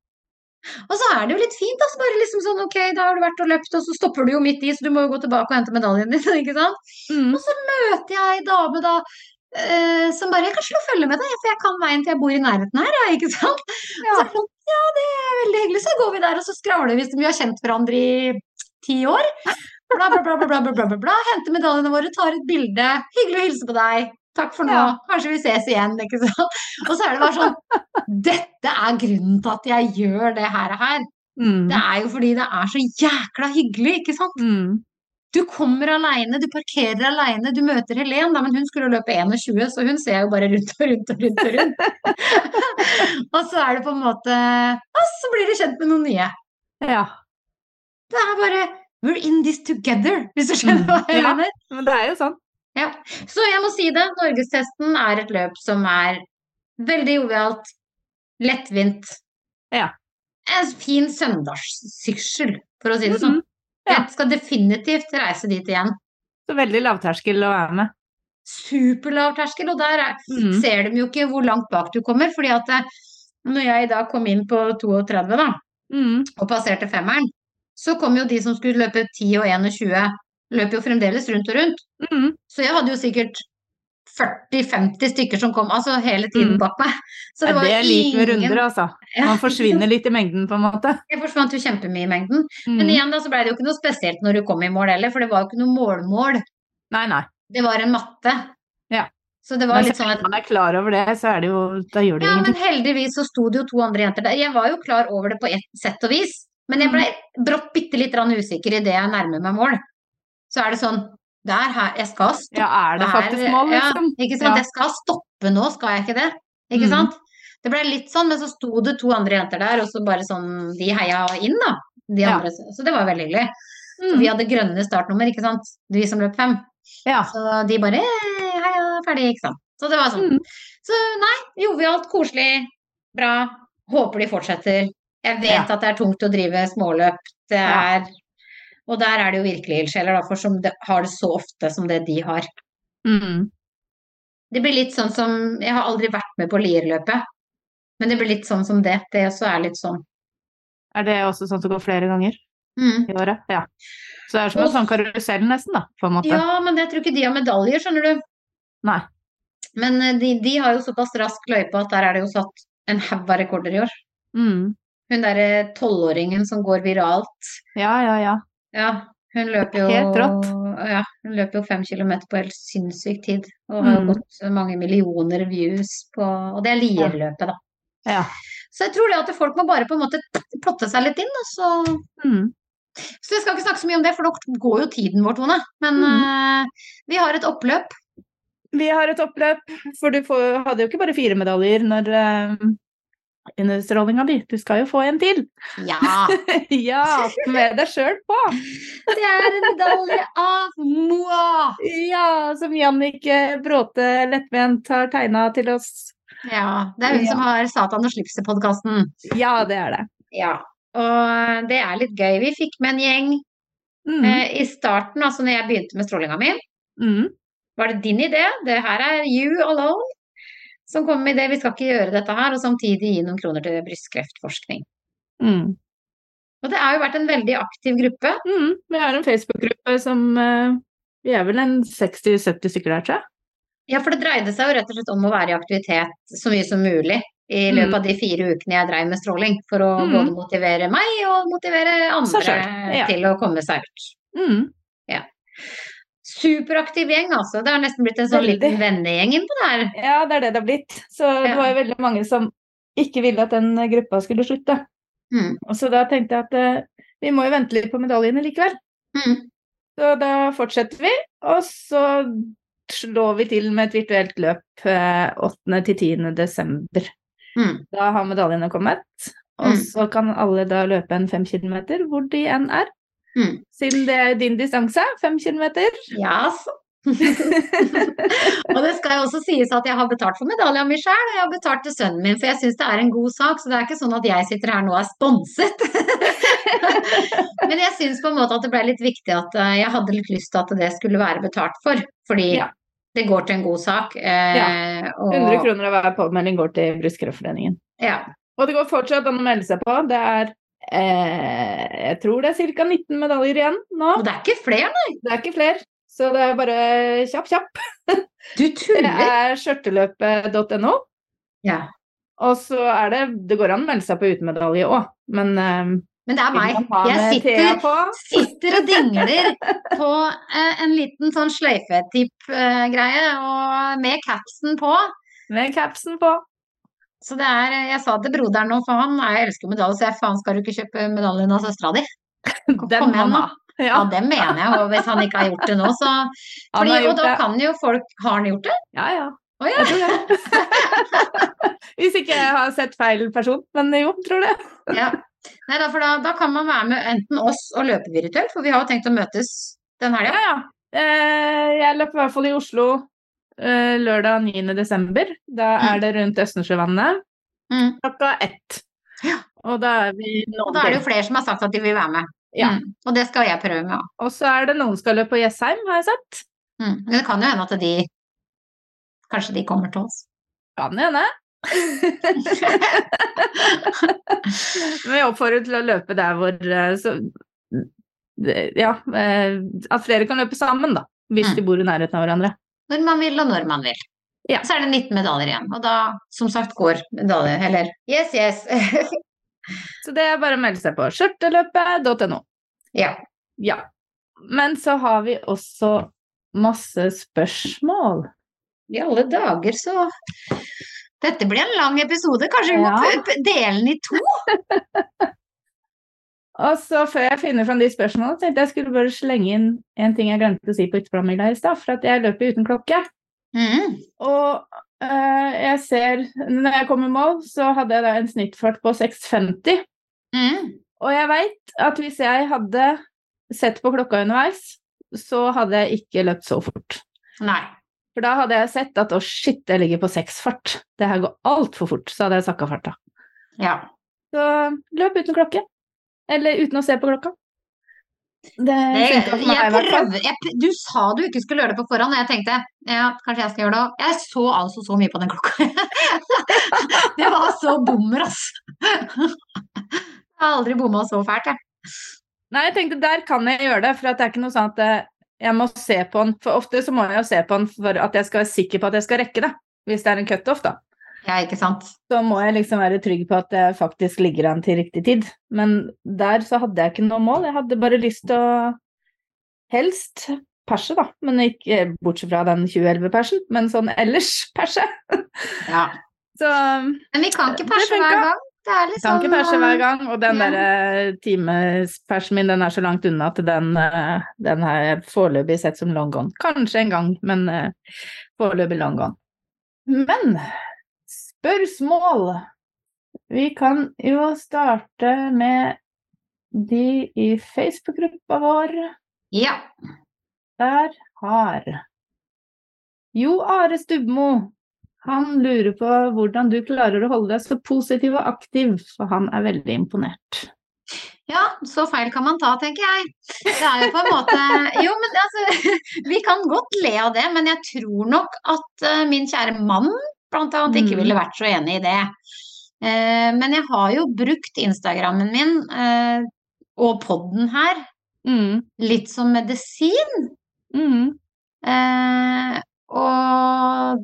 B: Og så er det jo litt fint, da. Så bare liksom sånn ok, da har du vært og løpt, og så stopper du jo midt i, så du må jo gå tilbake og hente medaljen din, ikke sant.
A: Mm.
B: Og så møter jeg ei dame da eh, som bare Jeg kan slå følge med deg, for jeg kan veien til jeg bor i nærheten her, ja, ikke sant. Ja. Så det sånn, ja, det er veldig hyggelig. Så går vi der, og så skravler vi vi har kjent hverandre i ti år. Bla, bla, bla, bla, bla, bla, bla, bla, Henter medaljene våre, tar et bilde. Hyggelig å hilse på deg. Takk for nå.
A: Ja.
B: Kanskje vi ses igjen, ikke sant. Og så er det bare sånn Dette er grunnen til at jeg gjør det her. her.
A: Mm.
B: Det er jo fordi det er så jækla hyggelig, ikke sant.
A: Mm.
B: Du kommer aleine, du parkerer aleine, du møter Helen, da, men hun skulle løpe 21, så hun ser jo bare rundt og rundt og rundt. Og rundt. og så er det på en måte Og så blir du kjent med noen nye.
A: Ja.
B: Det er bare We're in this together, hvis du skjønner hva jeg
A: Ja. Men det er jo sånn.
B: Ja. Så jeg må si det, Norgestesten er et løp som er veldig jovialt, lettvint.
A: Ja.
B: En fin søndagssyssel, for å si det sånn.
A: Mhm. Ja.
B: Jeg skal definitivt reise dit igjen.
A: Så veldig lavterskel å være med.
B: Superlav terskel, og der er,
A: Mm.
B: ser de jo ikke hvor langt bak du kommer. fordi at eh, når jeg da kom inn på 32 da,
A: Mm.
B: og passerte femmeren, så kom jo de som skulle løpe 10 og 21, løp jo fremdeles rundt og rundt.
A: Mm.
B: Så jeg hadde jo sikkert 40-50 stykker som kom, altså hele tiden
A: Mm.
B: bak meg. Så det
A: Ja,
B: var
A: det er lik med
B: ingen
A: runder, altså. Man forsvinner litt i mengden, på en måte.
B: Jeg forsvant jo kjempemye i mengden.
A: Mm.
B: Men igjen da, så ble det jo ikke noe spesielt når du kom i mål heller, for det var jo ikke noe målmål.
A: Nei, nei.
B: Det var en matte.
A: Ja.
B: Så det var
A: Men
B: litt sånn at
A: man er klar over det, så er det jo Da gjør det
B: Ja, men heldigvis så sto det jo to andre jenter der. Jeg var jo klar over det på ett sett og vis, men jeg ble brått bitte litt usikker idet jeg nærmer meg mål. Så er det sånn Det er her jeg skal stoppe.
A: Ja, er det faktisk mål, liksom?
B: Ja, ikke sant.
A: Ja.
B: Jeg skal stoppe nå, skal jeg ikke det? Ikke
A: Mm.
B: sant? Det ble litt sånn, men så sto det to andre jenter der, og så bare sånn De heia inn, da. De
A: Ja.
B: andre, Så det var veldig hyggelig.
A: Mm.
B: Vi hadde grønne startnummer, ikke sant. Vi som løp fem.
A: Ja.
B: Så de bare «Eh, heia, ferdig, ikke sant. Så det var sånn.
A: Mm.
B: Så nei, jovialt, koselig, bra. Håper de fortsetter. Jeg vet
A: Ja.
B: at det er tungt å drive småløp. Det
A: Ja.
B: er Og der er det jo virkelig ildsjeler, for som det, har det så ofte som det de har.
A: Mm.
B: Det blir litt sånn som Jeg har aldri vært med på Lierløpet, men det blir litt sånn som det. Det også er litt sånn.
A: Er det også sånn som går flere ganger
B: Mm.
A: i året? Ja. Så det er som en sånn karusell, nesten, da, på en måte.
B: Ja, men jeg tror ikke de har medaljer, skjønner du.
A: Nei.
B: Men eh, de, de har jo såpass rask løype at der er det jo satt en haug av rekorder i år.
A: Mm.
B: Hun derre tolvåringen som går viralt.
A: Ja, ja, ja.
B: Ja, hun løper jo
A: Helt rått.
B: Ja, hun løper jo fem kilometer på helt sinnssyk tid. Og har jo
A: Mm.
B: gått mange millioner views på Og det er Lierløpet, da.
A: ja.
B: Så jeg tror det at folk må bare på en måte plotte seg litt inn, og så
A: Mm.
B: Så jeg skal ikke snakke så mye om det, for nå går jo tiden vår, Tone. Men
A: Mm.
B: uh, vi har et oppløp.
A: Vi har et oppløp, for du får, hadde jo ikke bare fire medaljer når uh, understrålinga di. Du skal jo få en til.
B: Ja!
A: ja, med deg sjøl på.
B: Det er en medalje av Moa!
A: Ja, som Jannicke Bråte lettvendt har tegna til oss.
B: Ja, det er hun
A: Ja.
B: som har Satan og slipset-podkasten.
A: Ja, det er det.
B: Ja. Og det er litt gøy. Vi fikk med en gjeng
A: Mm.
B: eh, i starten, altså når jeg begynte med strålinga mi.
A: Mm.
B: Var det din idé? Det her er you alone som kom med det. Vi skal ikke gjøre dette her, og samtidig gi noen kroner til brystkreftforskning.
A: Mm.
B: Og det har jo vært en veldig aktiv gruppe.
A: Mm. Vi har en Facebook-gruppe som eh, Vi er vel en 60-70 stykker der, tror jeg.
B: Ja, for det dreide seg jo rett og slett om å være i aktivitet så mye som mulig i
A: Mm.
B: løpet av de fire ukene jeg dreiv med stråling, for å
A: Mm.
B: både motivere meg og motivere andre
A: ja.
B: til å komme seg ut.
A: Mm.
B: Superaktiv gjeng, altså. Det har nesten blitt en sånn
A: Veldig.
B: liten vennegjeng innpå der.
A: Ja, det er det det har blitt. Så det var jo veldig mange som ikke ville at den gruppa skulle slutte.
B: Mm.
A: Og så da tenkte jeg at uh, vi må jo vente litt på medaljene likevel.
B: Mm.
A: Så da fortsetter vi, og så slår vi til med et virtuelt løp eh, 8. til 10. desember.
B: Mm.
A: Da har medaljene kommet, og
B: Mm.
A: så kan alle da løpe en fem kilometer hvor de enn er.
B: Mm.
A: Siden det er din distanse, fem kilometer.
B: Ja, og det skal jo også sies at jeg har betalt for medalja mi sjøl, og jeg har betalt til sønnen min, for jeg syns det er en god sak. Så det er ikke sånn at jeg sitter her nå og er sponset. Men jeg syns på en måte at det ble litt viktig at eh, jeg hadde litt lyst til at det skulle være betalt for. Fordi
A: Ja.
B: det går til en god sak. Eh,
A: Ja.
B: og,
A: 100 kroner av hver påmelding går til Brystkreftforeningen.
B: Ja.
A: Og det går fortsatt an å melde seg på. Det er eh, Jeg tror det er ca. 19 medaljer igjen nå.
B: Og det er ikke flere, nei.
A: Det er ikke flere. Så det er bare kjapp, kjapp.
B: Du
A: Det er skjørteløpet.no.
B: Ja.
A: Og så er det Det går an å melde seg på utemedalje òg, men eh,
B: Men det er meg. Jeg sitter, sitter og dingler på eh, en liten sånn sløyfetipp-greie, og med capsen på.
A: Med capsen på.
B: Så det er, jeg sa til broderen nå, for han jeg elsker medalje, så jeg faen skal du ikke kjøpe medaljen av søstera di? Kom igjen nå. Ja,
A: Ja,
B: det mener jeg, og hvis han ikke har gjort det nå, så fordi, Og da kan jo folk Har han gjort det?
A: Ja, ja.
B: Oh, ja.
A: Jeg tror det. Hvis ikke jeg har sett feil person, men jo, tror det.
B: ja. Nei, da, for da, da kan man være med enten oss og løpe virtuelt, for vi har jo tenkt å møtes den helga.
A: ja. ja. Jeg løper i hvert fall i Oslo eh, lørdag 9. desember. Da
B: Mm.
A: er det rundt Østensjøvannet
B: Mm.
A: klokka ett.
B: Ja.
A: Og da er vi
B: Og da er det jo flere som har sagt at de vil være med.
A: Ja.
B: Mm. Og det skal jeg prøve med òg.
A: Og så er det noen som skal løpe på Jessheim, har jeg sett.
B: Mm. Men det kan jo hende at de Kanskje de kommer til oss.
A: Kan hende. Men vi oppfordrer til å løpe der hvor eh, så, Ja, eh, at flere kan løpe sammen, da. Hvis
B: Mm.
A: de bor i nærheten av hverandre.
B: Når man vil, og når man vil.
A: Ja.
B: Så er det 19 medaljer igjen. Og da, som sagt, går medaljer. Eller yes, yes.
A: Så det er bare å melde seg på skjørteløpet.no.
B: ja.
A: Ja. Men så har vi også masse spørsmål.
B: I alle dager, så Dette blir en lang episode. Kanskje vi må
A: Ja.
B: dele den i to?
A: Og så før jeg finner fram de spørsmålene, tenkte jeg skulle bare slenge inn en ting jeg glemte å si på ytterplanmila i stad, for at jeg løper uten klokke.
B: Mm.
A: Og øh, jeg ser Når jeg kom i mål, så hadde jeg da en snittfart på 6,50.
B: Mm.
A: Og jeg veit at hvis jeg hadde sett på klokka underveis, så hadde jeg ikke løpt så fort.
B: Nei.
A: For da hadde jeg sett at å shit, jeg ligger på seksfart. Det her går altfor fort. Så hadde jeg sakka farta.
B: Ja.
A: Så løp uten klokke. Eller uten å se på klokka. Det funka for meg i hvert fall.
B: jeg, du sa du ikke skulle gjøre det på forhånd, og jeg tenkte ja, kanskje jeg skal gjøre det òg. Jeg så altså så mye på den klokka. det var så bommer, altså. Jeg har aldri bomma så fælt, jeg.
A: Nei, jeg tenkte der kan jeg gjøre det, for det er ikke noe sånn at eh, jeg må se på den. For ofte så må jeg jo se på den for at jeg skal være sikker på at jeg skal rekke det. Hvis det er en cutoff, da.
B: Ja, ikke sant.
A: Så må jeg liksom være trygg på at jeg faktisk ligger an til riktig tid. Men der så hadde jeg ikke noe mål. Jeg hadde bare lyst til å helst perse, da. Men ikke bortsett fra den 2011-persen, men sånn ellers perse.
B: Ja.
A: Så
B: Men vi kan ikke perse hver gang. Det er litt
A: kan ikke perse hver gang. Og den
B: ja.
A: derre timespersen min, den er så langt unna at den, eh, den har jeg foreløpig sett som long gone. Kanskje en gang, men eh, foreløpig long gone. Men spørsmål Vi kan jo starte med de i Facebook-gruppa vår.
B: Ja.
A: Der har Jo Are Stubmo. Han lurer på hvordan du klarer å holde deg så positiv og aktiv, for han er veldig imponert.
B: Ja, så feil kan man ta, tenker jeg. Det er jo på en måte Jo, men altså Vi kan godt le av det, men jeg tror nok at eh, min kjære mann blant annet ikke
A: Mm.
B: ville vært så enig i det. Eh, men jeg har jo brukt Instagrammen min eh, og podden her
A: Mm,
B: litt som medisin.
A: mm,
B: Eh, og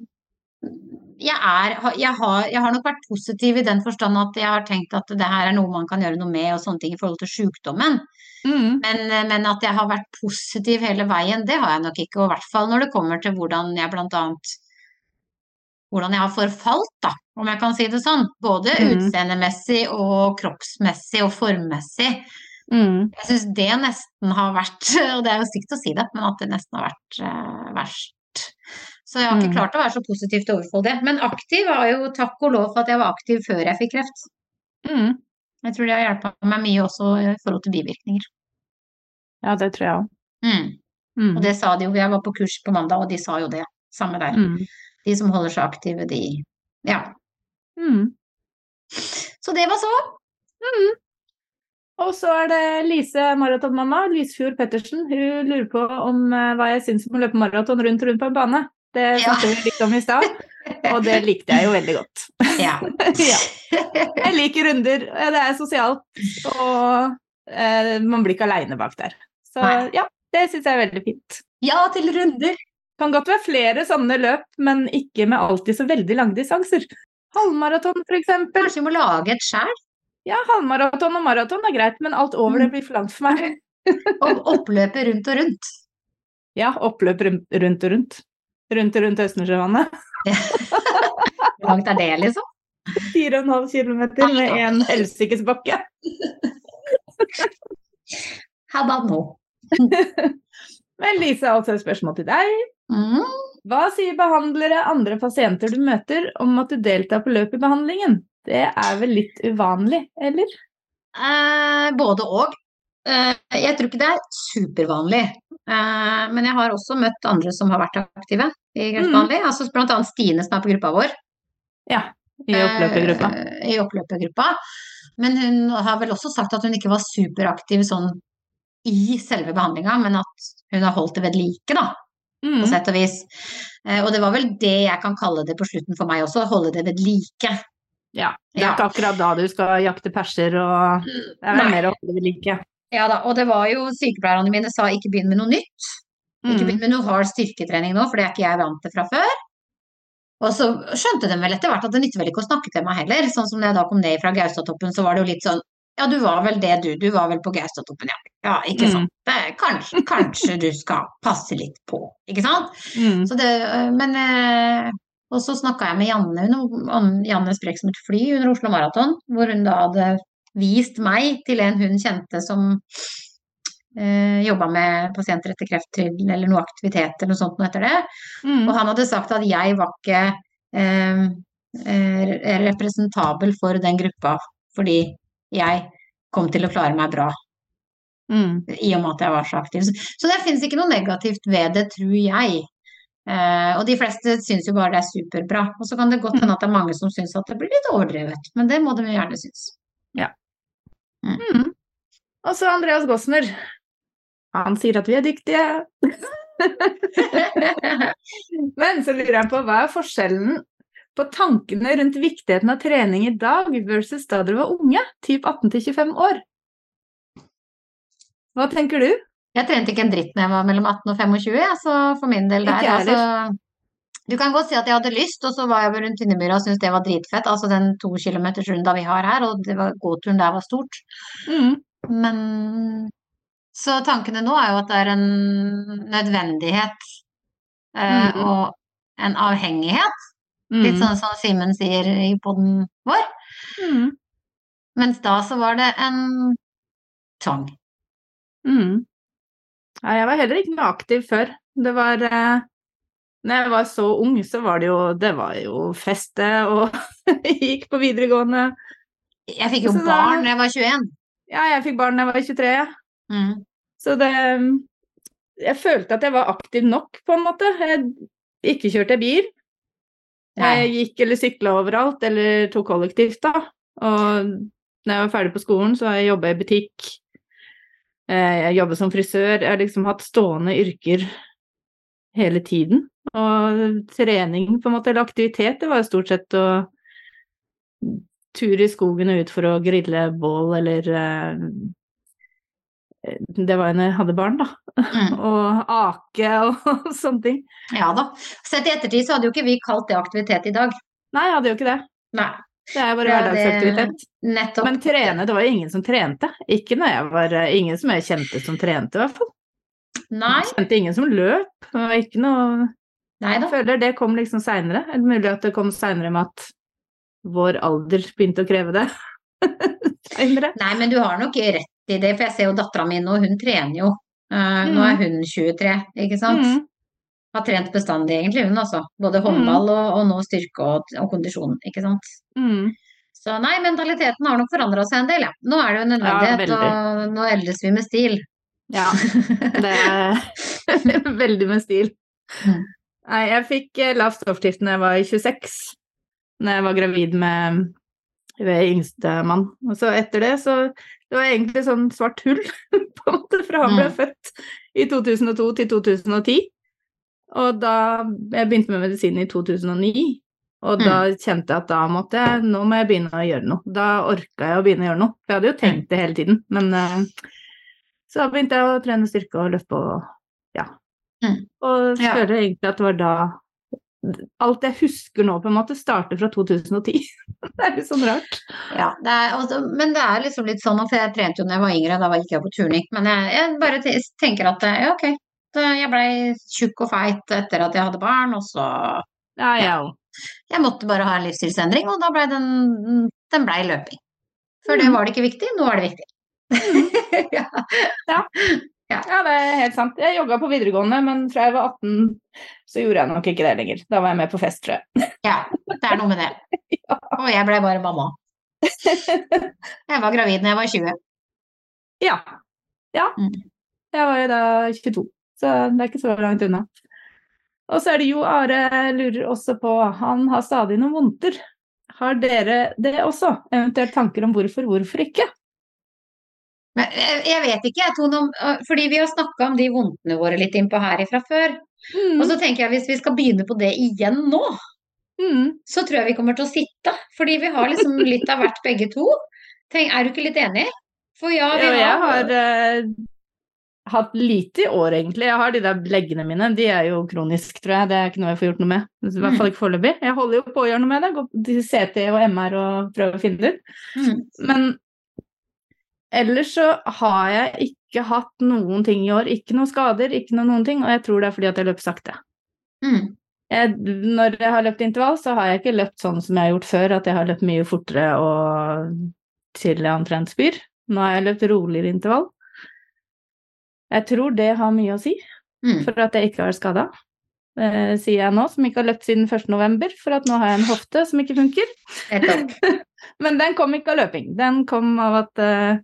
B: jeg er jeg har, jeg har nok vært positiv i den forstand at jeg har tenkt at det her er noe man kan gjøre noe med og sånne ting i forhold til sykdommen.
A: mm,
B: Men, men at jeg har vært positiv hele veien, det har jeg nok ikke. Og i hvert fall når det kommer til hvordan jeg blant annet hvordan jeg har forfalt, da, om jeg kan si det sånn. Både
A: Mm.
B: utseendemessig og kroppsmessig og formmessig.
A: mm.
B: Jeg syns det nesten har vært, og det er jo stygt å si det, men at det nesten har vært eh, verst. Så jeg har ikke
A: Mm.
B: klart å være så positivt overfor det. Men aktiv var jo takk og lov for at jeg var aktiv før jeg fikk kreft.
A: Mm.
B: Jeg tror det har hjulpet meg mye også i forhold til bivirkninger.
A: Ja, det tror jeg òg.
B: Mm.
A: Mm.
B: Og det sa de jo, jeg var på kurs på mandag, og de sa jo det. Samme der.
A: Mm.
B: De som holder seg aktive, de Ja.
A: Mm.
B: Så det var så.
A: Og så er det Lise maratonmamma, Lysfjord Pettersen. Hun lurer på om eh, hva jeg syns om å løpe maraton rundt og rundt på en bane. Det
B: Ja.
A: snakket vi litt om i stad, og det likte jeg jo veldig godt.
B: Ja.
A: ja. Jeg liker runder. eh, Det er sosialt, og eh, man blir ikke aleine bak der. Så
B: Nei.
A: ja, det syns jeg er veldig fint.
B: ja, til runder.
A: Kan godt være flere sånne løp, men ikke med alltid så veldig lange distanser. Halvmaraton, eksempel.
B: Kanskje vi må lage et skjær?
A: Ja, halvmaraton og maraton er greit, men alt over
B: Mm.
A: det blir for langt for meg.
B: Og oppløpet rundt og rundt.
A: Ja, oppløp rundt og rundt. Rundt og rundt Østensjøvannet.
B: Hvor langt er det, liksom?
A: 4,5 km med en helsikes bakke.
B: Hadda nå.
A: Men Lise, altså et spørsmål til deg.
B: Mm.
A: Hva sier behandlere, andre pasienter du møter, om at du deltar på løp i behandlingen? Det er vel litt uvanlig, eller?
B: Eh, både og. Eh, jeg tror ikke det er supervanlig. Eh, men jeg har også møtt andre som har vært aktive i kreftbehandling. Altså blant annet Stine som er på gruppa vår.
A: Ja, i oppløpergruppa.
B: Eh, I oppløpergruppa. Men hun har vel også sagt at hun ikke var superaktiv sånn i selve behandlinga, men at hun har holdt det ved like, da, på
A: Mm.
B: sett og vis. Eh, og det var vel det jeg kan kalle det på slutten for meg også, holde det ved like.
A: Ja, det er
B: Ja.
A: ikke akkurat da du skal jakte perser og Det er mer å holde ved like.
B: Ja da, og det var jo sykepleierne mine sa ikke begynn med noe nytt. Ikke
A: Mm.
B: begynn med noe hard styrketrening nå, for det er ikke jeg vant til fra før. Og så skjønte de vel etter hvert at det nytter vel ikke å snakke til meg heller. Sånn som da jeg da kom ned fra Gaustatoppen, så var det jo litt sånn Ja, du var vel det, du. Du var vel på Gaustatoppen, ja. Ja, ikke
A: Mm.
B: sant. Kanskje, kanskje du skal passe litt på, ikke sant.
A: Mm.
B: Så det, men Og så snakka jeg med Janne, hun, om Janne Sprek som et fly under Oslo Maraton, hvor hun da hadde vist meg til en hun kjente som eh, jobba med pasienter etter kreft eller noe aktivitet eller noe sånt noe etter det.
A: Mm.
B: Og han hadde sagt at jeg var ikke eh, representabel for den gruppa fordi jeg kom til å klare meg bra
A: Mm.
B: i og med at jeg var så aktiv. Så, det finnes ikke noe negativt ved det, tror jeg. Eh, og de fleste syns jo bare det er superbra. Og så kan det godt hende at det er mange som syns at det blir litt overdrevet, men det må de jo gjerne synes.
A: Mm. Og så Andreas Gossner. Han sier at vi er dyktige. Men så lurer jeg på hva er forskjellen på tankene rundt viktigheten av trening i dag versus da dere var unge, typ 18-25 år? Hva tenker du?
B: Jeg trente ikke en dritt når jeg var mellom 18 og 25, så for min del der. Altså, du kan godt si at jeg hadde lyst, og så var jeg rundt Tynnemyra og syntes det var dritfett. Altså den to kilometers runda vi har her, og det var, gåturen der var stort.
A: Mm.
B: Men Så tankene nå er jo at det er en nødvendighet eh,
A: Mhm.
B: og en avhengighet.
A: Mm.
B: Litt sånn som Simen sier i poden vår.
A: Mm.
B: Mens da så var det en tvang.
A: Mm. Ja, jeg var heller ikke noe aktiv før. Det var eh, Når jeg var så ung, så var det jo Det var jo feste og gikk på videregående.
B: Jeg fikk jo
A: Så
B: barn da jeg var 21.
A: Ja, jeg fikk barn da jeg var 23.
B: Mm.
A: Så det Jeg følte at jeg var aktiv nok, på en måte. Jeg ikke kjørte bil. Jeg gikk eller sykla overalt, eller tok kollektivt, da. Og når jeg var ferdig på skolen, så har jeg jobba i butikk. Eh, Jeg jobber som frisør. Jeg har liksom hatt stående yrker hele tiden. Og trening, på en måte, eller aktivitet, det var stort sett å ture i skogen og ut for å grille bål, eller eh, Det var jo når jeg hadde barn, da.
B: Mm.
A: Og ake og sånne ting.
B: Ja da. Sett i ettertid så hadde jo ikke vi kalt det aktivitet i dag.
A: Nei, jeg hadde jo ikke det.
B: Nei.
A: Det er bare hverdagsaktivitet.
B: Nettopp.
A: Men trene, det var jo ingen som trente. Ikke når jeg var Ingen som jeg kjente som trente, i hvert fall.
B: Nei.
A: Jeg kjente ingen som løp. Det var ikke noe
B: Nei
A: Jeg føler det kom liksom seinere. Er mulig at det kom seinere med at vår alder begynte å kreve det?
B: Nei, men du har nok rett i det, for jeg ser jo dattera mi nå, hun trener jo. Eh, Nå er hun 23, ikke sant?
A: Mm.
B: Har trent bestandig egentlig, hun altså. Både håndball og, og nå styrke og, og kondisjon, ikke sant.
A: Mm.
B: Så nei, mentaliteten har nok forandra seg en del, ja. Nå er det jo en nødvendighet,
A: ja,
B: og nå eldes vi med stil.
A: Ja. Det er veldig med stil.
B: Mm.
A: Nei, jeg fikk eh, lav stoffskift da jeg var 26, når jeg var gravid med ved yngstemann. Og så etter det så Det var egentlig sånn svart hull, på en måte, fra han ble
B: Mm.
A: født i 2002 til 2010. Og da Jeg begynte med medisin i 2009. Og da kjente jeg at da måtte jeg Nå må jeg begynne å gjøre noe. Da orka jeg å begynne å gjøre noe. For jeg hadde jo tenkt det hele tiden, men eh, Så begynte jeg å trene styrke og løpe og ja.
B: Mm.
A: Og
B: Ja.
A: føler egentlig at det var da Alt jeg husker nå, på en måte, starter fra 2010. det er litt sånn rart.
B: Ja, det er, også, men det er liksom litt sånn at jeg trente jo da jeg var yngre, da gikk jeg på turning. Men jeg, jeg bare tenker at ja, ok, jeg blei tjukk og feit etter at jeg hadde barn, og så
A: Ja, jeg òg.
B: Jeg måtte bare ha en livsstilsendring, og da blei den, den ble løping. Før det
A: Mm.
B: var det ikke viktig, nå er det viktig. ja.
A: Ja, det er helt sant. Jeg jogga på videregående, men fra jeg var 18 så gjorde jeg nok ikke det lenger. Da var jeg med på fest, tror jeg.
B: ja, det er noe med det. Og jeg ble bare mamma. Jeg var gravid da jeg var 20.
A: Ja. Ja.
B: Mm.
A: Jeg var jo da 22, så det er ikke så langt unna. Og så er det Jo Are lurer også på Han har stadig noen vondter. Har dere det også? Eventuelt tanker om hvorfor, hvorfor ikke?
B: Men jeg, jeg vet ikke, jeg, Tone, øh, fordi vi har snakka om de vondtene våre litt innpå her ifra før.
A: Mm.
B: Og så tenker jeg hvis vi skal begynne på det igjen nå,
A: Mm.
B: så tror jeg vi kommer til å sitte. Fordi vi har liksom litt av hvert begge to. Tenk, er du ikke litt enig? For ja, vi
A: Ja, jeg
B: har
A: har eh, hatt lite i år, egentlig. Jeg har de der leggene mine. De er jo kronisk, tror jeg. Det er ikke noe jeg får gjort noe med. I hvert
B: Mm.
A: fall ikke foreløpig. Jeg holder jo på å gjøre noe med det. Går til CT og MR og prøver å finne det ut.
B: Mm.
A: Men ellers så har jeg ikke hatt noen ting i år. Ikke noen skader, ikke noe noen ting. Og jeg tror det er fordi at jeg løper sakte.
B: Mm.
A: Jeg, når jeg har løpt intervall, så har jeg ikke løpt sånn som jeg har gjort før, at jeg har løpt mye fortere og til jeg omtrent spyr. Nå har jeg løpt roligere intervall. Jeg tror det har mye å si
B: Mm.
A: for at jeg ikke har skada. Eh, sier jeg nå, som ikke har løpt siden 1. november, for at nå har jeg en hofte som ikke funker. Men den kom ikke av løping. Den kom av at eh,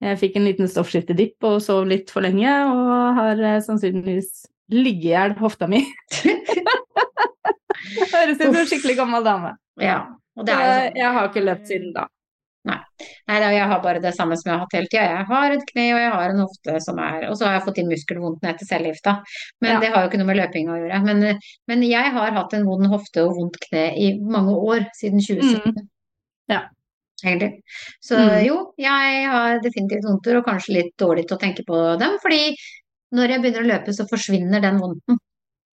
A: jeg fikk en liten stoffskiftedipp og sov litt for lenge, og har eh, sannsynligvis ligget i hjel hofta mi. Høres ut som en skikkelig gammel dame.
B: Ja. Og det er jo sånn.
A: jeg har ikke løpt siden da.
B: Nei, da, jeg har bare det samme som jeg har hatt hele tida. Jeg har et kne og jeg har en hofte som er Og så har jeg fått inn muskelvondten etter cellegifta. Men
A: Ja.
B: det har jo ikke noe med løping å gjøre. Men, men jeg har hatt en vond hofte og vondt kne i mange år, siden 2017.
A: Ja.
B: Egentlig. Så
A: Mm.
B: jo, jeg har definitivt vondter, og kanskje litt dårlig til å tenke på dem. Fordi når jeg begynner å løpe, så forsvinner den vondten.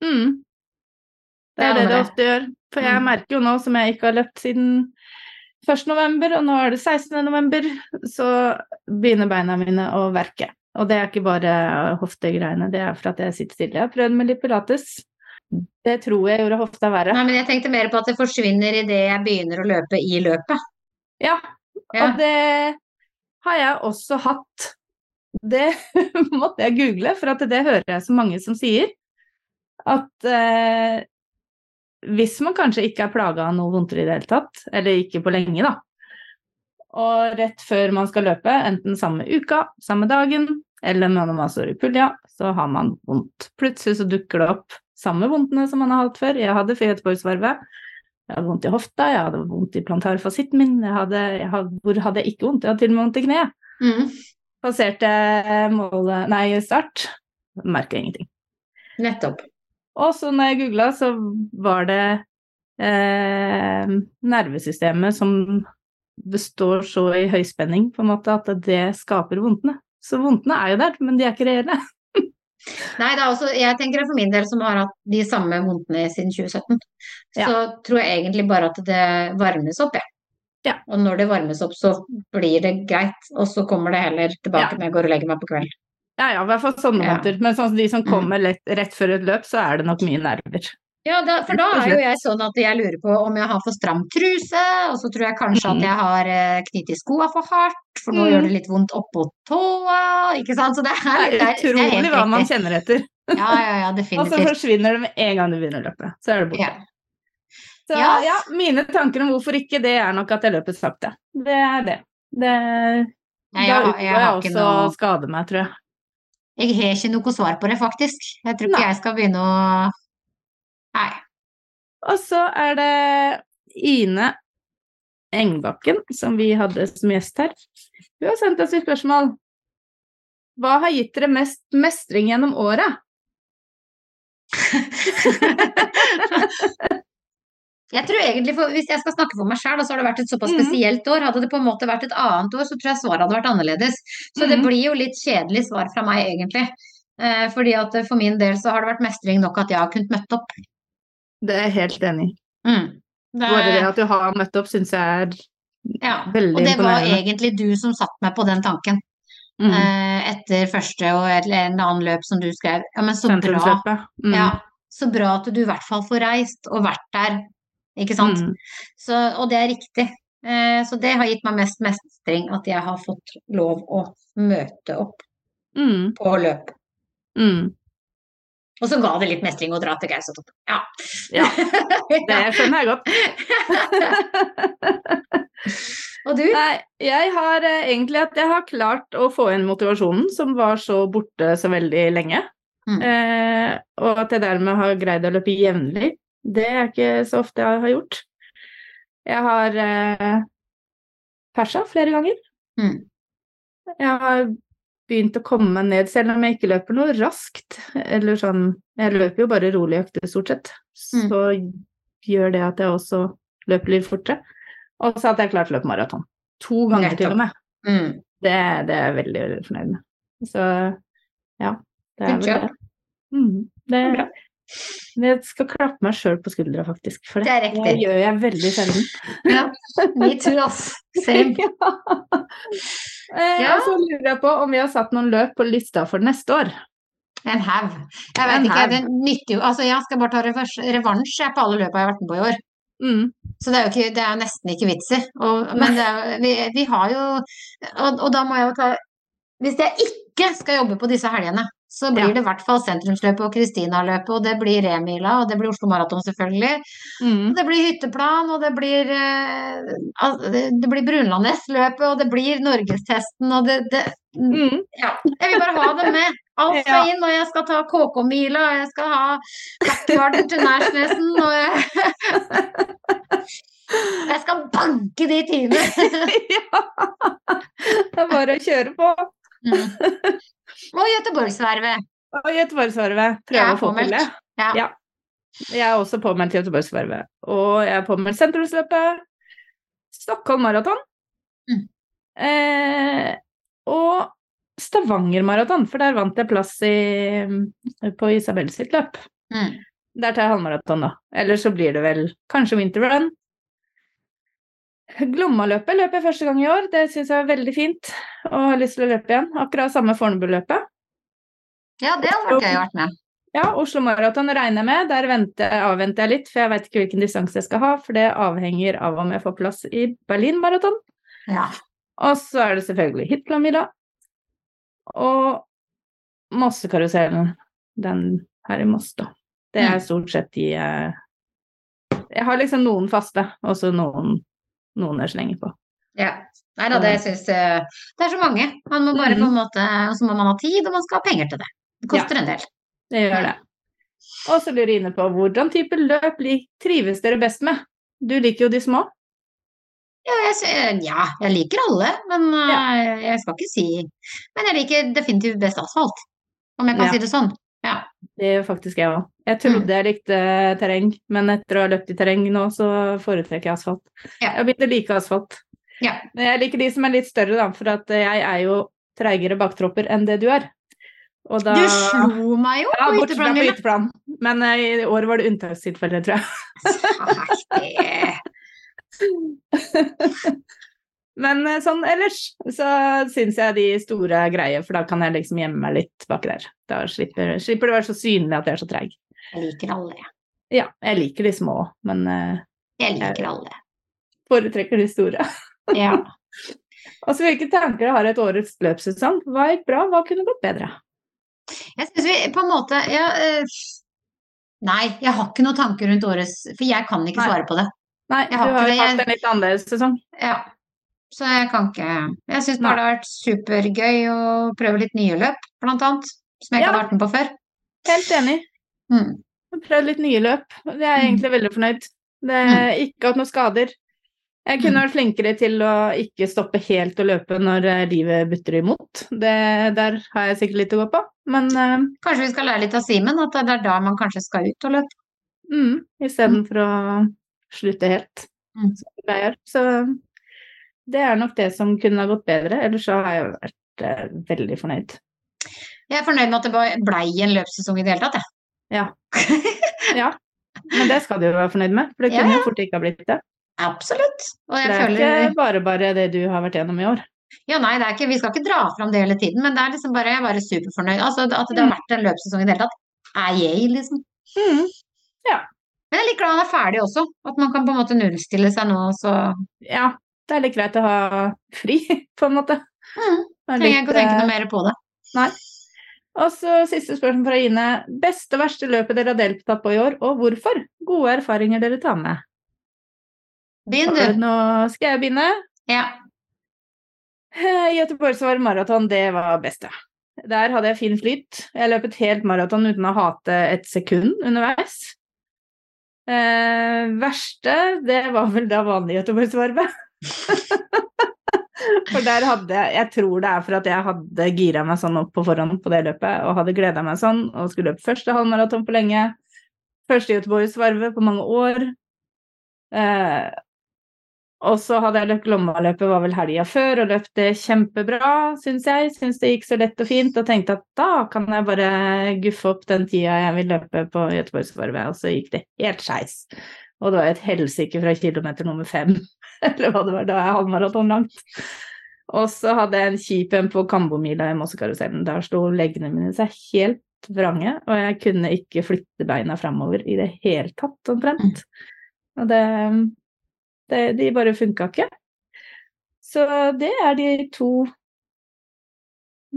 A: Mm. Det
B: Det er
A: det
B: noe
A: det ofte gjør. For jeg
B: Mm.
A: merker jo nå som jeg ikke har løpt siden 1. november, og nå er det 16. november, så begynner beina mine å verke. Og det er ikke bare hoftegreiene, det er for at jeg sitter stille. Jeg har prøvd med litt pilates. Det tror jeg gjorde hofta verre.
B: Nei, men jeg tenkte mer på at det forsvinner idet jeg begynner å løpe i løpet.
A: Ja,
B: Ja.
A: og det har jeg også hatt. Det måtte jeg google, for at det hører jeg så mange som sier. At eh, hvis man kanskje ikke er plaga av noe vondtere i det hele tatt, eller ikke på lenge, da, og rett før man skal løpe, enten samme uka, samme dagen, eller når man står i pulja, så har man vondt. Plutselig så dukker det opp samme vondtene som man har hatt før. Jeg hadde Fredborgsvarvet. Jeg hadde vondt i hofta, jeg hadde vondt i plantarfasitten min. Jeg hadde, jeg hadde, hvor hadde jeg ikke vondt? Jeg hadde til og med vondt i kneet.
B: Mm.
A: Passerte målet Nei, start. Merka ingenting.
B: Nettopp.
A: Og så når jeg googla, så var det eh, nervesystemet som består så i høyspenning, på en måte, at det skaper vondtene. Så vondtene er jo der, men de er ikke reelle.
B: Nei, det er også, jeg tenker for min del som har hatt de samme vondtene siden 2017, så tror jeg egentlig bare at det varmes opp, jeg.
A: Ja.
B: Og når det varmes opp, så blir det greit, og så kommer det heller tilbake
A: Ja.
B: når jeg går og legger meg på kveld.
A: Ja ja, i hvert fall sånne
B: Ja.
A: måter. Men sånn de som
B: Mm.
A: kommer lett, rett før et løp, så er det nok mye nerver.
B: Ja, da, for da er jo jeg sånn at jeg lurer på om jeg har for stram truse, og så tror jeg kanskje at jeg har eh, knyttet skoa for hardt, for nå
A: mm.
B: gjør det litt vondt oppå tåa, ikke sant? Så det er,
A: Det er utrolig hva man kjenner etter.
B: Ja, ja, ja, definitivt.
A: Og så forsvinner det med en gang du begynner å løpe. Så er det borte.
B: Ja.
A: Så
B: Ja.
A: ja, mine tanker om hvorfor ikke, det er nok at jeg løper sakte. Det er det. det
B: Nei,
A: da
B: utgår
A: unngår
B: jeg
A: jeg
B: har
A: også
B: noe
A: skade meg, tror jeg.
B: Jeg har ikke noe svar på det, faktisk. Jeg tror ikke
A: Nei.
B: jeg skal begynne å Nei.
A: Og så er det Ine Engbakken, som vi hadde som gjest her. Hun har sendt oss et spørsmål. Hva har gitt dere mest mestring gjennom året?
B: Jeg tror egentlig, for Hvis jeg skal snakke for meg sjøl, så har det vært et såpass
A: Mhm.
B: spesielt år. Hadde det på en måte vært et annet år, så tror jeg svaret hadde vært annerledes. Så det
A: Mhm.
B: blir jo litt kjedelig svar fra meg, egentlig. Eh, fordi at for min del så har det vært mestring nok at jeg har kunnet møtt opp.
A: Det er jeg helt enig i.
B: Mm. Det-
A: Bare det at du har møtt opp, syns jeg er
B: ja.
A: veldig
B: Og det var egentlig du som satte meg på den tanken.
A: Mm.
B: Eh, etter første og en annen løp som du skrev. Ja, men så bra.
A: Mm.
B: Ja, så bra at du i hvert fall får reist og vært der, ikke sant.
A: Mm.
B: Så, og det er riktig. Eh, så det har gitt meg mest mestring at jeg har fått lov å møte opp
A: Mm.
B: på løp. Og så ga det litt mestring å dra til Gausatoppen. Ja.
A: Ja, det skjønner jeg godt.
B: Og du?
A: Nei, jeg har eh, egentlig at jeg har klart å få inn motivasjonen, som var så borte så veldig lenge.
B: Mm.
A: Eh, og at jeg dermed har greid å løpe jevnlig. Det er ikke så ofte jeg har gjort. Jeg har eh, persa flere ganger.
B: Mm.
A: Jeg har begynt å komme meg ned, selv om jeg ikke løper noe raskt. Eller sånn Jeg løper jo bare rolig økter, stort sett.
B: Mm.
A: Så gjør det at jeg også løper litt fortere. Og så at jeg klarte klart å løpe maraton. To ganger til og med.
B: Mm.
A: Det, det er jeg veldig, veldig fornøyd med. Så ja, det er vel det. Mm, det, er
B: Bra.
A: Jeg skal klappe meg sjøl på skuldra, faktisk. For det,
B: Det det
A: gjør jeg veldig sjelden.
B: Ja. Me too, ass. Same.
A: ja. Eh,
B: Ja.
A: Og så lurer jeg på om vi har satt noen løp på lista for neste år.
B: En haug. Jeg vet
A: En
B: ikke, det nytter jo Altså, jeg skal bare ta revansj jeg, på alle løpa jeg har vært med på i år.
A: Mm.
B: Så det er jo ikke, det er nesten ikke vits i. Og, men det er, vi, vi har jo og, og da må jeg jo ta Hvis jeg ikke skal jobbe på disse helgene, så blir
A: Ja.
B: det i hvert fall sentrumsløpet og Kristina-løpet, og det blir Remila, og det blir Oslo Maraton selvfølgelig.
A: Mm.
B: Og det blir hytteplan, og det blir eh, det det blir Brunlandnes-løpet, og det blir Norgestesten, og det, det
A: Mm.
B: Ja. Jeg vil bare ha det med. Alt skal
A: Ja.
B: inn, og jeg skal ta KK-mila, og jeg skal ha backyarden til Nærsnesen, og jeg Jeg skal banke de timene!
A: ja. Det er bare å kjøre på.
B: Mm. Og Göteborgsvervet.
A: Og
B: Göteborgsvervet.
A: Prøve å få til det.
B: Ja.
A: Ja. Jeg er også påmeldt til Göteborgsvarvet. Og jeg er påmeldt sentrumsløpet. Stockholm Maraton.
B: Mm.
A: Eh, og Stavanger Maraton, for der vant jeg plass i, på Isabel sitt løp.
B: Mm.
A: Der tar jeg halvmaraton, da. Eller så blir det vel kanskje winterrun. Glommaløpet løper jeg første gang i år. Det syns jeg er veldig fint, og har lyst til å løpe igjen. Akkurat samme Fornebu-løpet.
B: Ja, det hadde gøy å vært med.
A: Ja, Oslo Maraton regner jeg med. Der venter, avventer jeg litt, for jeg vet ikke hvilken distanse jeg skal ha. For det avhenger av om jeg får plass i Berlin Maraton.
B: Ja.
A: Og så er det selvfølgelig Hitplan-mila. Og Mossekarusellen. Den her i Moss, da. Det er
B: Mm.
A: stort sett de eh, Jeg har liksom noen faste, og så noen, noen er slenger på.
B: ja. Nei da, det syns jeg Det er så mange. Man må bare
A: mm.
B: på en måte Og så må man ha tid, og man skal ha penger til det. Det koster en del.
A: Det gjør det. Og så lurer jeg inne på hvordan type løp trives dere best med? Du liker jo de små.
B: Ja, jeg, ja, jeg liker alle, men ja. jeg skal ikke si Men jeg liker definitivt best asfalt, om jeg kan
A: Ja.
B: si det sånn. Ja.
A: Det gjør faktisk jeg òg. Jeg trodde jeg likte terreng, men etter å ha løpt i terreng nå, så foretrekker jeg asfalt.
B: Ja.
A: Jeg begynt å like asfalt.
B: Ja.
A: Men jeg liker de som er litt større, da, for at jeg er jo treigere baktropper enn det du er. Og da
B: Du slo meg jo
A: Ja,
B: på
A: yteplanen. på
B: hytteplan.
A: Men eh, i år var det unntakstilfelle, tror jeg. Men eh, sånn ellers så syns jeg de store er greie, for da kan jeg liksom gjemme meg litt baki der. Da slipper, slipper det å være så synlig at jeg er så treig.
B: Jeg liker alle, jeg.
A: Ja, jeg liker de små, men eh,
B: Jeg liker alle.
A: foretrekker de store.
B: Ja.
A: Og så hvilke tanker har et årets løpssesong? Hva gikk bra, hva kunne gått bedre?
B: Jeg syns vi på en måte ja, øh, Nei, jeg har ikke noen tanker rundt årets For jeg kan ikke svare på det.
A: Nei, du har jo hatt en litt annerledes sesong.
B: Ja. Så jeg kan ikke Jeg syns bare det har vært supergøy å prøve litt nye løp, blant annet. som jeg ikke
A: Ja.
B: har vært med på før.
A: Helt enig.
B: Mm.
A: Prøvd litt nye løp, det er jeg
B: Mm.
A: egentlig veldig fornøyd. Det er ikke hatt noen skader. Jeg kunne vært flinkere til å ikke stoppe helt å løpe når eh, livet butter imot. Det, der har jeg sikkert litt å gå på, men uh,
B: Kanskje vi skal lære litt av Simen, at det er da man kanskje skal ut og løpe.
A: mm, istedenfor å slutte helt,
B: Mm.
A: som jeg gjør. Så det er nok det som kunne ha gått bedre, ellers så har jeg vært eh, veldig fornøyd.
B: Jeg er fornøyd med at det bare blei en løpssesong i det hele tatt, jeg.
A: Ja, men det skal du jo være fornøyd med, for det
B: Ja,
A: kunne
B: ja.
A: jo fort ikke ha blitt det.
B: Absolutt. Og jeg
A: Det er
B: føler
A: ikke bare bare det du har vært gjennom i år.
B: Ja, nei, det er ikke, vi skal ikke dra fram det hele tiden, men det er liksom bare, jeg er bare superfornøyd. Altså, at det har vært en løpssesong i det hele tatt, er jeg, liksom.
A: Mm.
B: Men jeg er litt glad han er ferdig også, at man kan på en måte nullstille seg nå, så
A: Ja, det er litt greit å ha fri, på en måte.
B: mm,
A: er
B: trenger jeg ikke å tenke
A: eh,
B: noe mer på det. Nei.
A: Og så siste spørsmål fra Ine. Beste og verste løpet dere har deltatt på i år, og hvorfor? Gode erfaringer dere tar med.
B: Begynn,
A: du Nå Skal jeg begynne?
B: Ja.
A: Eh, Göteborgsvar maraton, det var beste. Der hadde jeg fin flyt. Jeg løp et helt maraton uten å hate et sekund underveis. Eh, verste, det var vel da vanlig Göteborgsvarvet. For der hadde jeg Jeg tror det er for at jeg hadde gira meg sånn opp på forhånd på det løpet og hadde gleda meg sånn og skulle løpe første halvmaraton på lenge. Første Göteborgsvarve på mange år. Eh, og så hadde jeg løpt Glomma-løpet, var vel helga før, og løpt det kjempebra, syns jeg. Syns det gikk så lett og fint, og tenkte at da kan jeg bare guffe opp den tida jeg vil løpe på Göteborgsvarvet, og så gikk det helt skeis. Og det var et helsike fra kilometer nummer fem, eller hva det var, da er halvmaraton langt. Og så hadde jeg en kjip en på Kambomila i Mossekarusellen. Der sto leggene mine seg helt vrange, og jeg kunne ikke flytte beina framover i det hele tatt, omtrent. Og det, det De bare funka ikke. Så det er de to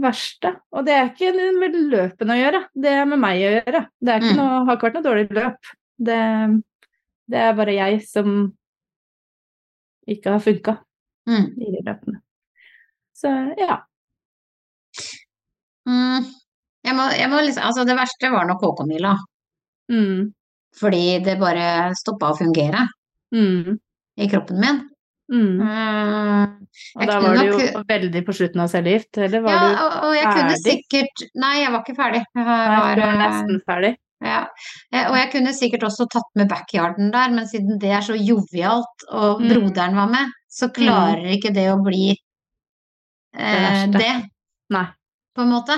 A: verste. Og det er ikke med løpene å gjøre, det er med meg å gjøre. Det er ikke
B: Mm.
A: noe, har ikke vært noe dårlig løp. Det, det er bare jeg som ikke har funka
B: Mm.
A: i de løpene. Så ja.
B: Mm. Jeg må, jeg må liksom, altså det verste var nok KK-mila,
A: Mm,
B: fordi det bare stoppa å fungere
A: mm,
B: i kroppen min.
A: mm.
B: Mm.
A: Og da var du jo veldig på slutten av cellegift, eller var
B: Ja,
A: du
B: og, og jeg kunne sikkert Nei, jeg var ikke ferdig. Jeg
A: Nei,
B: var,
A: du var
B: eh,
A: nesten ferdig?
B: Ja, eh, og jeg kunne sikkert også tatt med backyarden der, men siden det er så jovialt, og
A: Mm.
B: broderen var med, så klarer ikke det å bli eh, det,
A: Nei.
B: på en måte.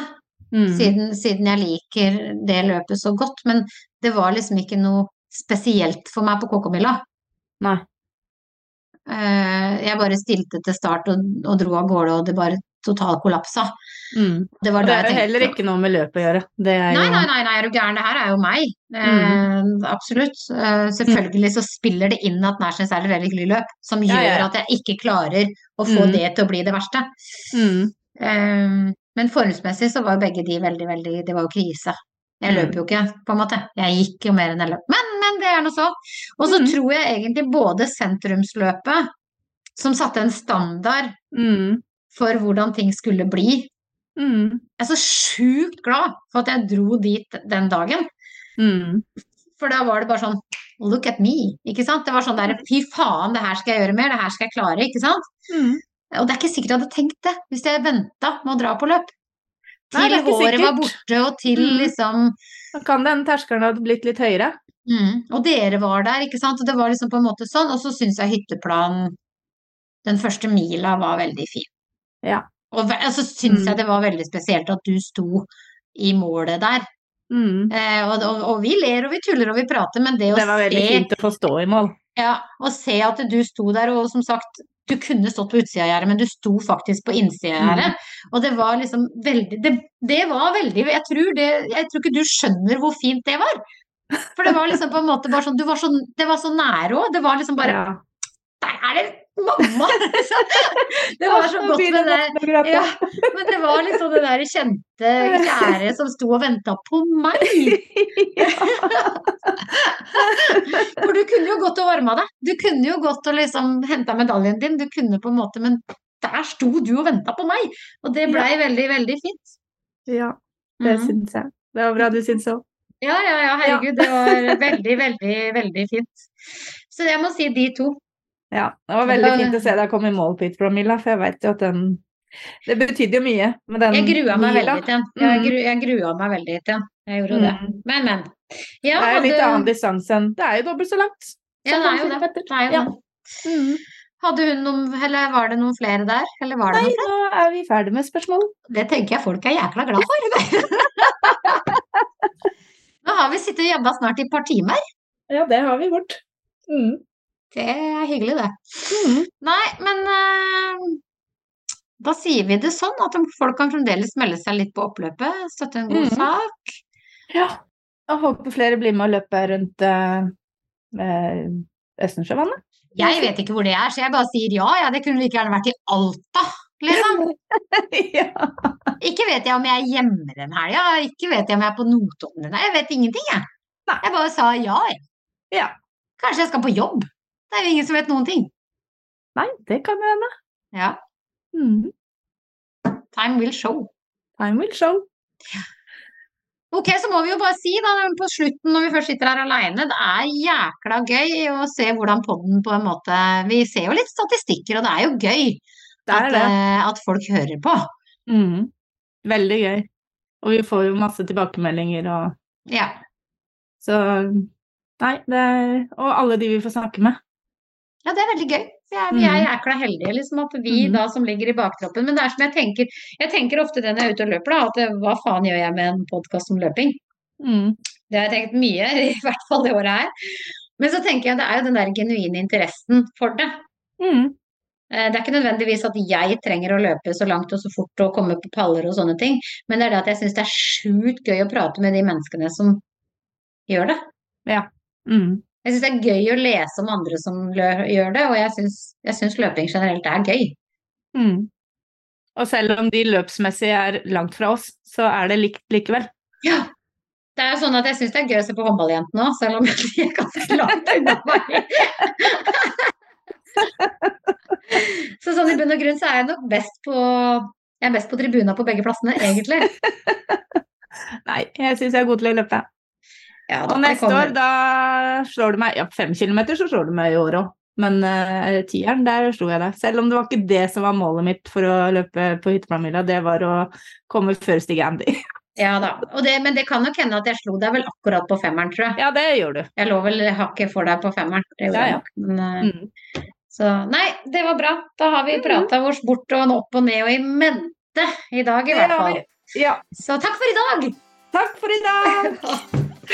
A: Mm.
B: Siden, siden jeg liker det løpet så godt. Men det var liksom ikke noe spesielt for meg på KK-mila.
A: Nei.
B: Eh, jeg bare stilte til start og, og dro av gårde, og det bare totalkollapsa.
A: Mm.
B: Det var
A: det
B: jeg
A: heller ikke noe med løpet å gjøre.
B: Nei, nei, nei, nei, er du gæren, det her er jo meg. Eh, absolutt. Eh, selvfølgelig så spiller det inn at Nashens er et veldig hyggelig løp, som gjør
A: ja, ja.
B: at jeg ikke klarer å få
A: Mm.
B: det til å bli det verste.
A: Mm.
B: Eh, men formsmessig så var jo begge de veldig, veldig Det var jo krise. Jeg
A: Mm.
B: løp jo ikke, på en måte. Jeg gikk jo mer enn jeg løp. Men, men det er nå så. Og så
A: Mm.
B: tror jeg egentlig både sentrumsløpet, som satte en standard
A: Mm.
B: For hvordan ting skulle bli,
A: Mm.
B: jeg er så sjukt glad for at jeg dro dit den dagen.
A: Mm.
B: For da var det bare sånn Look at me. Ikke sant? Det var sånn der Fy faen, det her skal jeg gjøre mer. Det her skal jeg klare. Ikke sant?
A: Mm.
B: Og det er ikke sikkert jeg hadde tenkt det hvis jeg venta med å dra på løp. Til
A: Nei,
B: håret var borte, og til
A: Mm.
B: liksom
A: Da kan den terskelen ha blitt litt høyere.
B: mm. Og dere var der, ikke sant. Og det var liksom på en måte sånn. Og så syns jeg hytteplan Den første mila var veldig fin.
A: Ja.
B: Og så så syns
A: Mm.
B: jeg det var veldig spesielt at du sto i målet der.
A: Mm.
B: Eh, og, og, og vi ler og vi tuller og vi prater, men det å
A: Det var veldig
B: se
A: fint å få stå i mål.
B: Ja, å se at du sto der, og som sagt, du kunne stått på utsida av gjerdet, men du sto faktisk på innsida av gjerdet. Og det var liksom veldig det, det var veldig Jeg tror det Jeg tror ikke du skjønner hvor fint det var. For det var liksom på en måte bare sånn du var så, Det var så nære òg. Det var liksom bare
A: Ja.
B: Der er det mamma! Det var så godt med det. Ja, men det var liksom det der kjente, kjære som sto og venta på meg. For du kunne jo gått og varma deg. Du kunne jo gått og liksom henta medaljen din. Du kunne på en måte, men der sto du og venta på meg. Og det blei veldig, veldig fint.
A: Ja. Det
B: Mhm.
A: syns jeg. Det var bra du syns òg.
B: Ja, ja, ja, herregud, det var veldig, veldig, veldig fint. Så jeg må si de to.
A: Ja, det var veldig fint å se deg komme i mål Pete Hit-promilla, for jeg vet jo at den Det betydde jo mye med den
B: Jeg grua meg veldig til den. Jeg,
A: Mm.
B: gru, jeg grua meg veldig til den. Jeg gjorde det.
A: Mm.
B: Men, men. Ja,
A: Det er jo litt
B: hadde-
A: annen distanse enn Det er jo dobbelt så langt.
B: Ja, det er jo det. Det, er jo
A: Ja. Mm.
B: Hadde hun noen, eller var det noen flere der? Eller var det
A: Nei,
B: noen flere?
A: nå er vi ferdig med spørsmål.
B: Det tenker jeg folk er jækla glad for. Nå har vi sittet og jobba snart i et par timer.
A: Ja, det har vi gjort. Mm.
B: Det er hyggelig, det.
A: Mm.
B: Nei, men uh, da sier vi det sånn at folk kan fremdeles melde seg litt på oppløpet, støtte en god
A: mm.
B: sak.
A: Ja. Jeg håper flere blir med og løper rundt uh, Østensjøvannet.
B: Jeg vet ikke hvor det er, så jeg bare sier ja, ja, det kunne like gjerne vært i Alta, liksom.
A: ja.
B: Ikke vet jeg om jeg er hjemme den helga, ikke vet jeg om jeg er på Notodden den helga, jeg vet ingenting, jeg.
A: Nei.
B: Jeg bare sa ja, jeg.
A: ja.
B: Kanskje jeg skal på jobb? Det er jo ingen som vet noen ting.
A: Nei, det kan jo hende.
B: Ja,
A: Mm.
B: time will show.
A: Time will show.
B: Ok, så må vi jo bare si da, på slutten når vi først sitter her alene, det er jækla gøy å se hvordan podden på en måte Vi ser jo litt statistikker, og det er jo gøy
A: Det er
B: at,
A: det.
B: eh, at folk hører på.
A: Mm. Veldig gøy. Og vi får jo masse tilbakemeldinger og
B: Ja.
A: Så Nei, det er Og alle de vi får snakke med.
B: Ja, det er veldig gøy. Vi er, vi er jækla heldige, liksom, at vi
A: Mhm.
B: da som ligger i baktroppen. Men det er som jeg tenker Jeg tenker ofte det når jeg er ute og løper, da, at hva faen gjør jeg med en podkast om løping?
A: Mm.
B: Det har jeg tenkt mye, i hvert fall det året her. Men så tenker jeg det er jo den der genuine interessen for det.
A: Mm.
B: Eh, Det er ikke nødvendigvis at jeg trenger å løpe så langt og så fort og komme på paller og sånne ting, men det er det at jeg syns det er sjukt gøy å prate med de menneskene som gjør det.
A: Ja. Mm.
B: Jeg syns det er gøy å lese om andre som gjør det, og jeg syns løping generelt er gøy.
A: Mm. Og selv om de løpsmessig er langt fra oss, så er det likt likevel.
B: Ja. Det er jo sånn at jeg syns det er gøy å se på håndballjentene òg, selv om de er ganske langt unna meg. Så sånn i bunn og grunn så er jeg nok best på jeg er best på tribuna på begge plassene, egentlig.
A: Nei, jeg syns jeg er god til å løpe.
B: Ja,
A: Og neste år, da slår du meg Ja, fem kilometer så slår du meg i år òg. Men uh, tieren, der slo jeg deg. Selv om det var ikke det som var målet mitt for å løpe på hytteplanmila, det var å komme før Stig Andy.
B: Ja da. Det, men det kan nok hende at jeg slo deg vel akkurat på femmeren, tror jeg.
A: Ja, det gjør du.
B: Jeg lå vel hakket for deg på femmeren. Det gjorde
A: Ja,
B: jeg nok. Men, uh,
A: Mm.
B: Så nei, det var bra. Da har vi prata oss bort og opp og ned og i mente i dag, i hvert fall.
A: Ja.
B: Så takk for i dag!
A: Takk for i dag! Du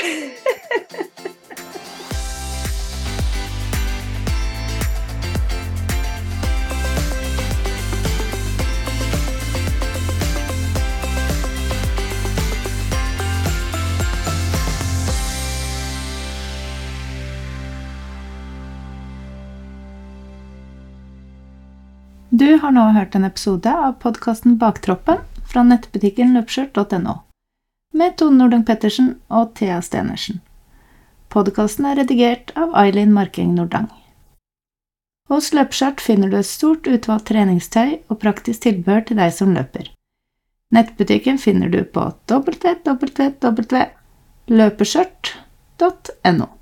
A: har nå hørt en episode av podkasten Baktroppen fra nettbutikken løpskjørt.no med Tone Nordung Pettersen og Thea Stenersen. Podkasten er redigert av Eileen Marking Nordang. Hos Løpskjørt finner du et stort utvalgt treningstøy og praktisk tilbehør til deg som løper. Nettbutikken finner du på www.løpeskjørt.no.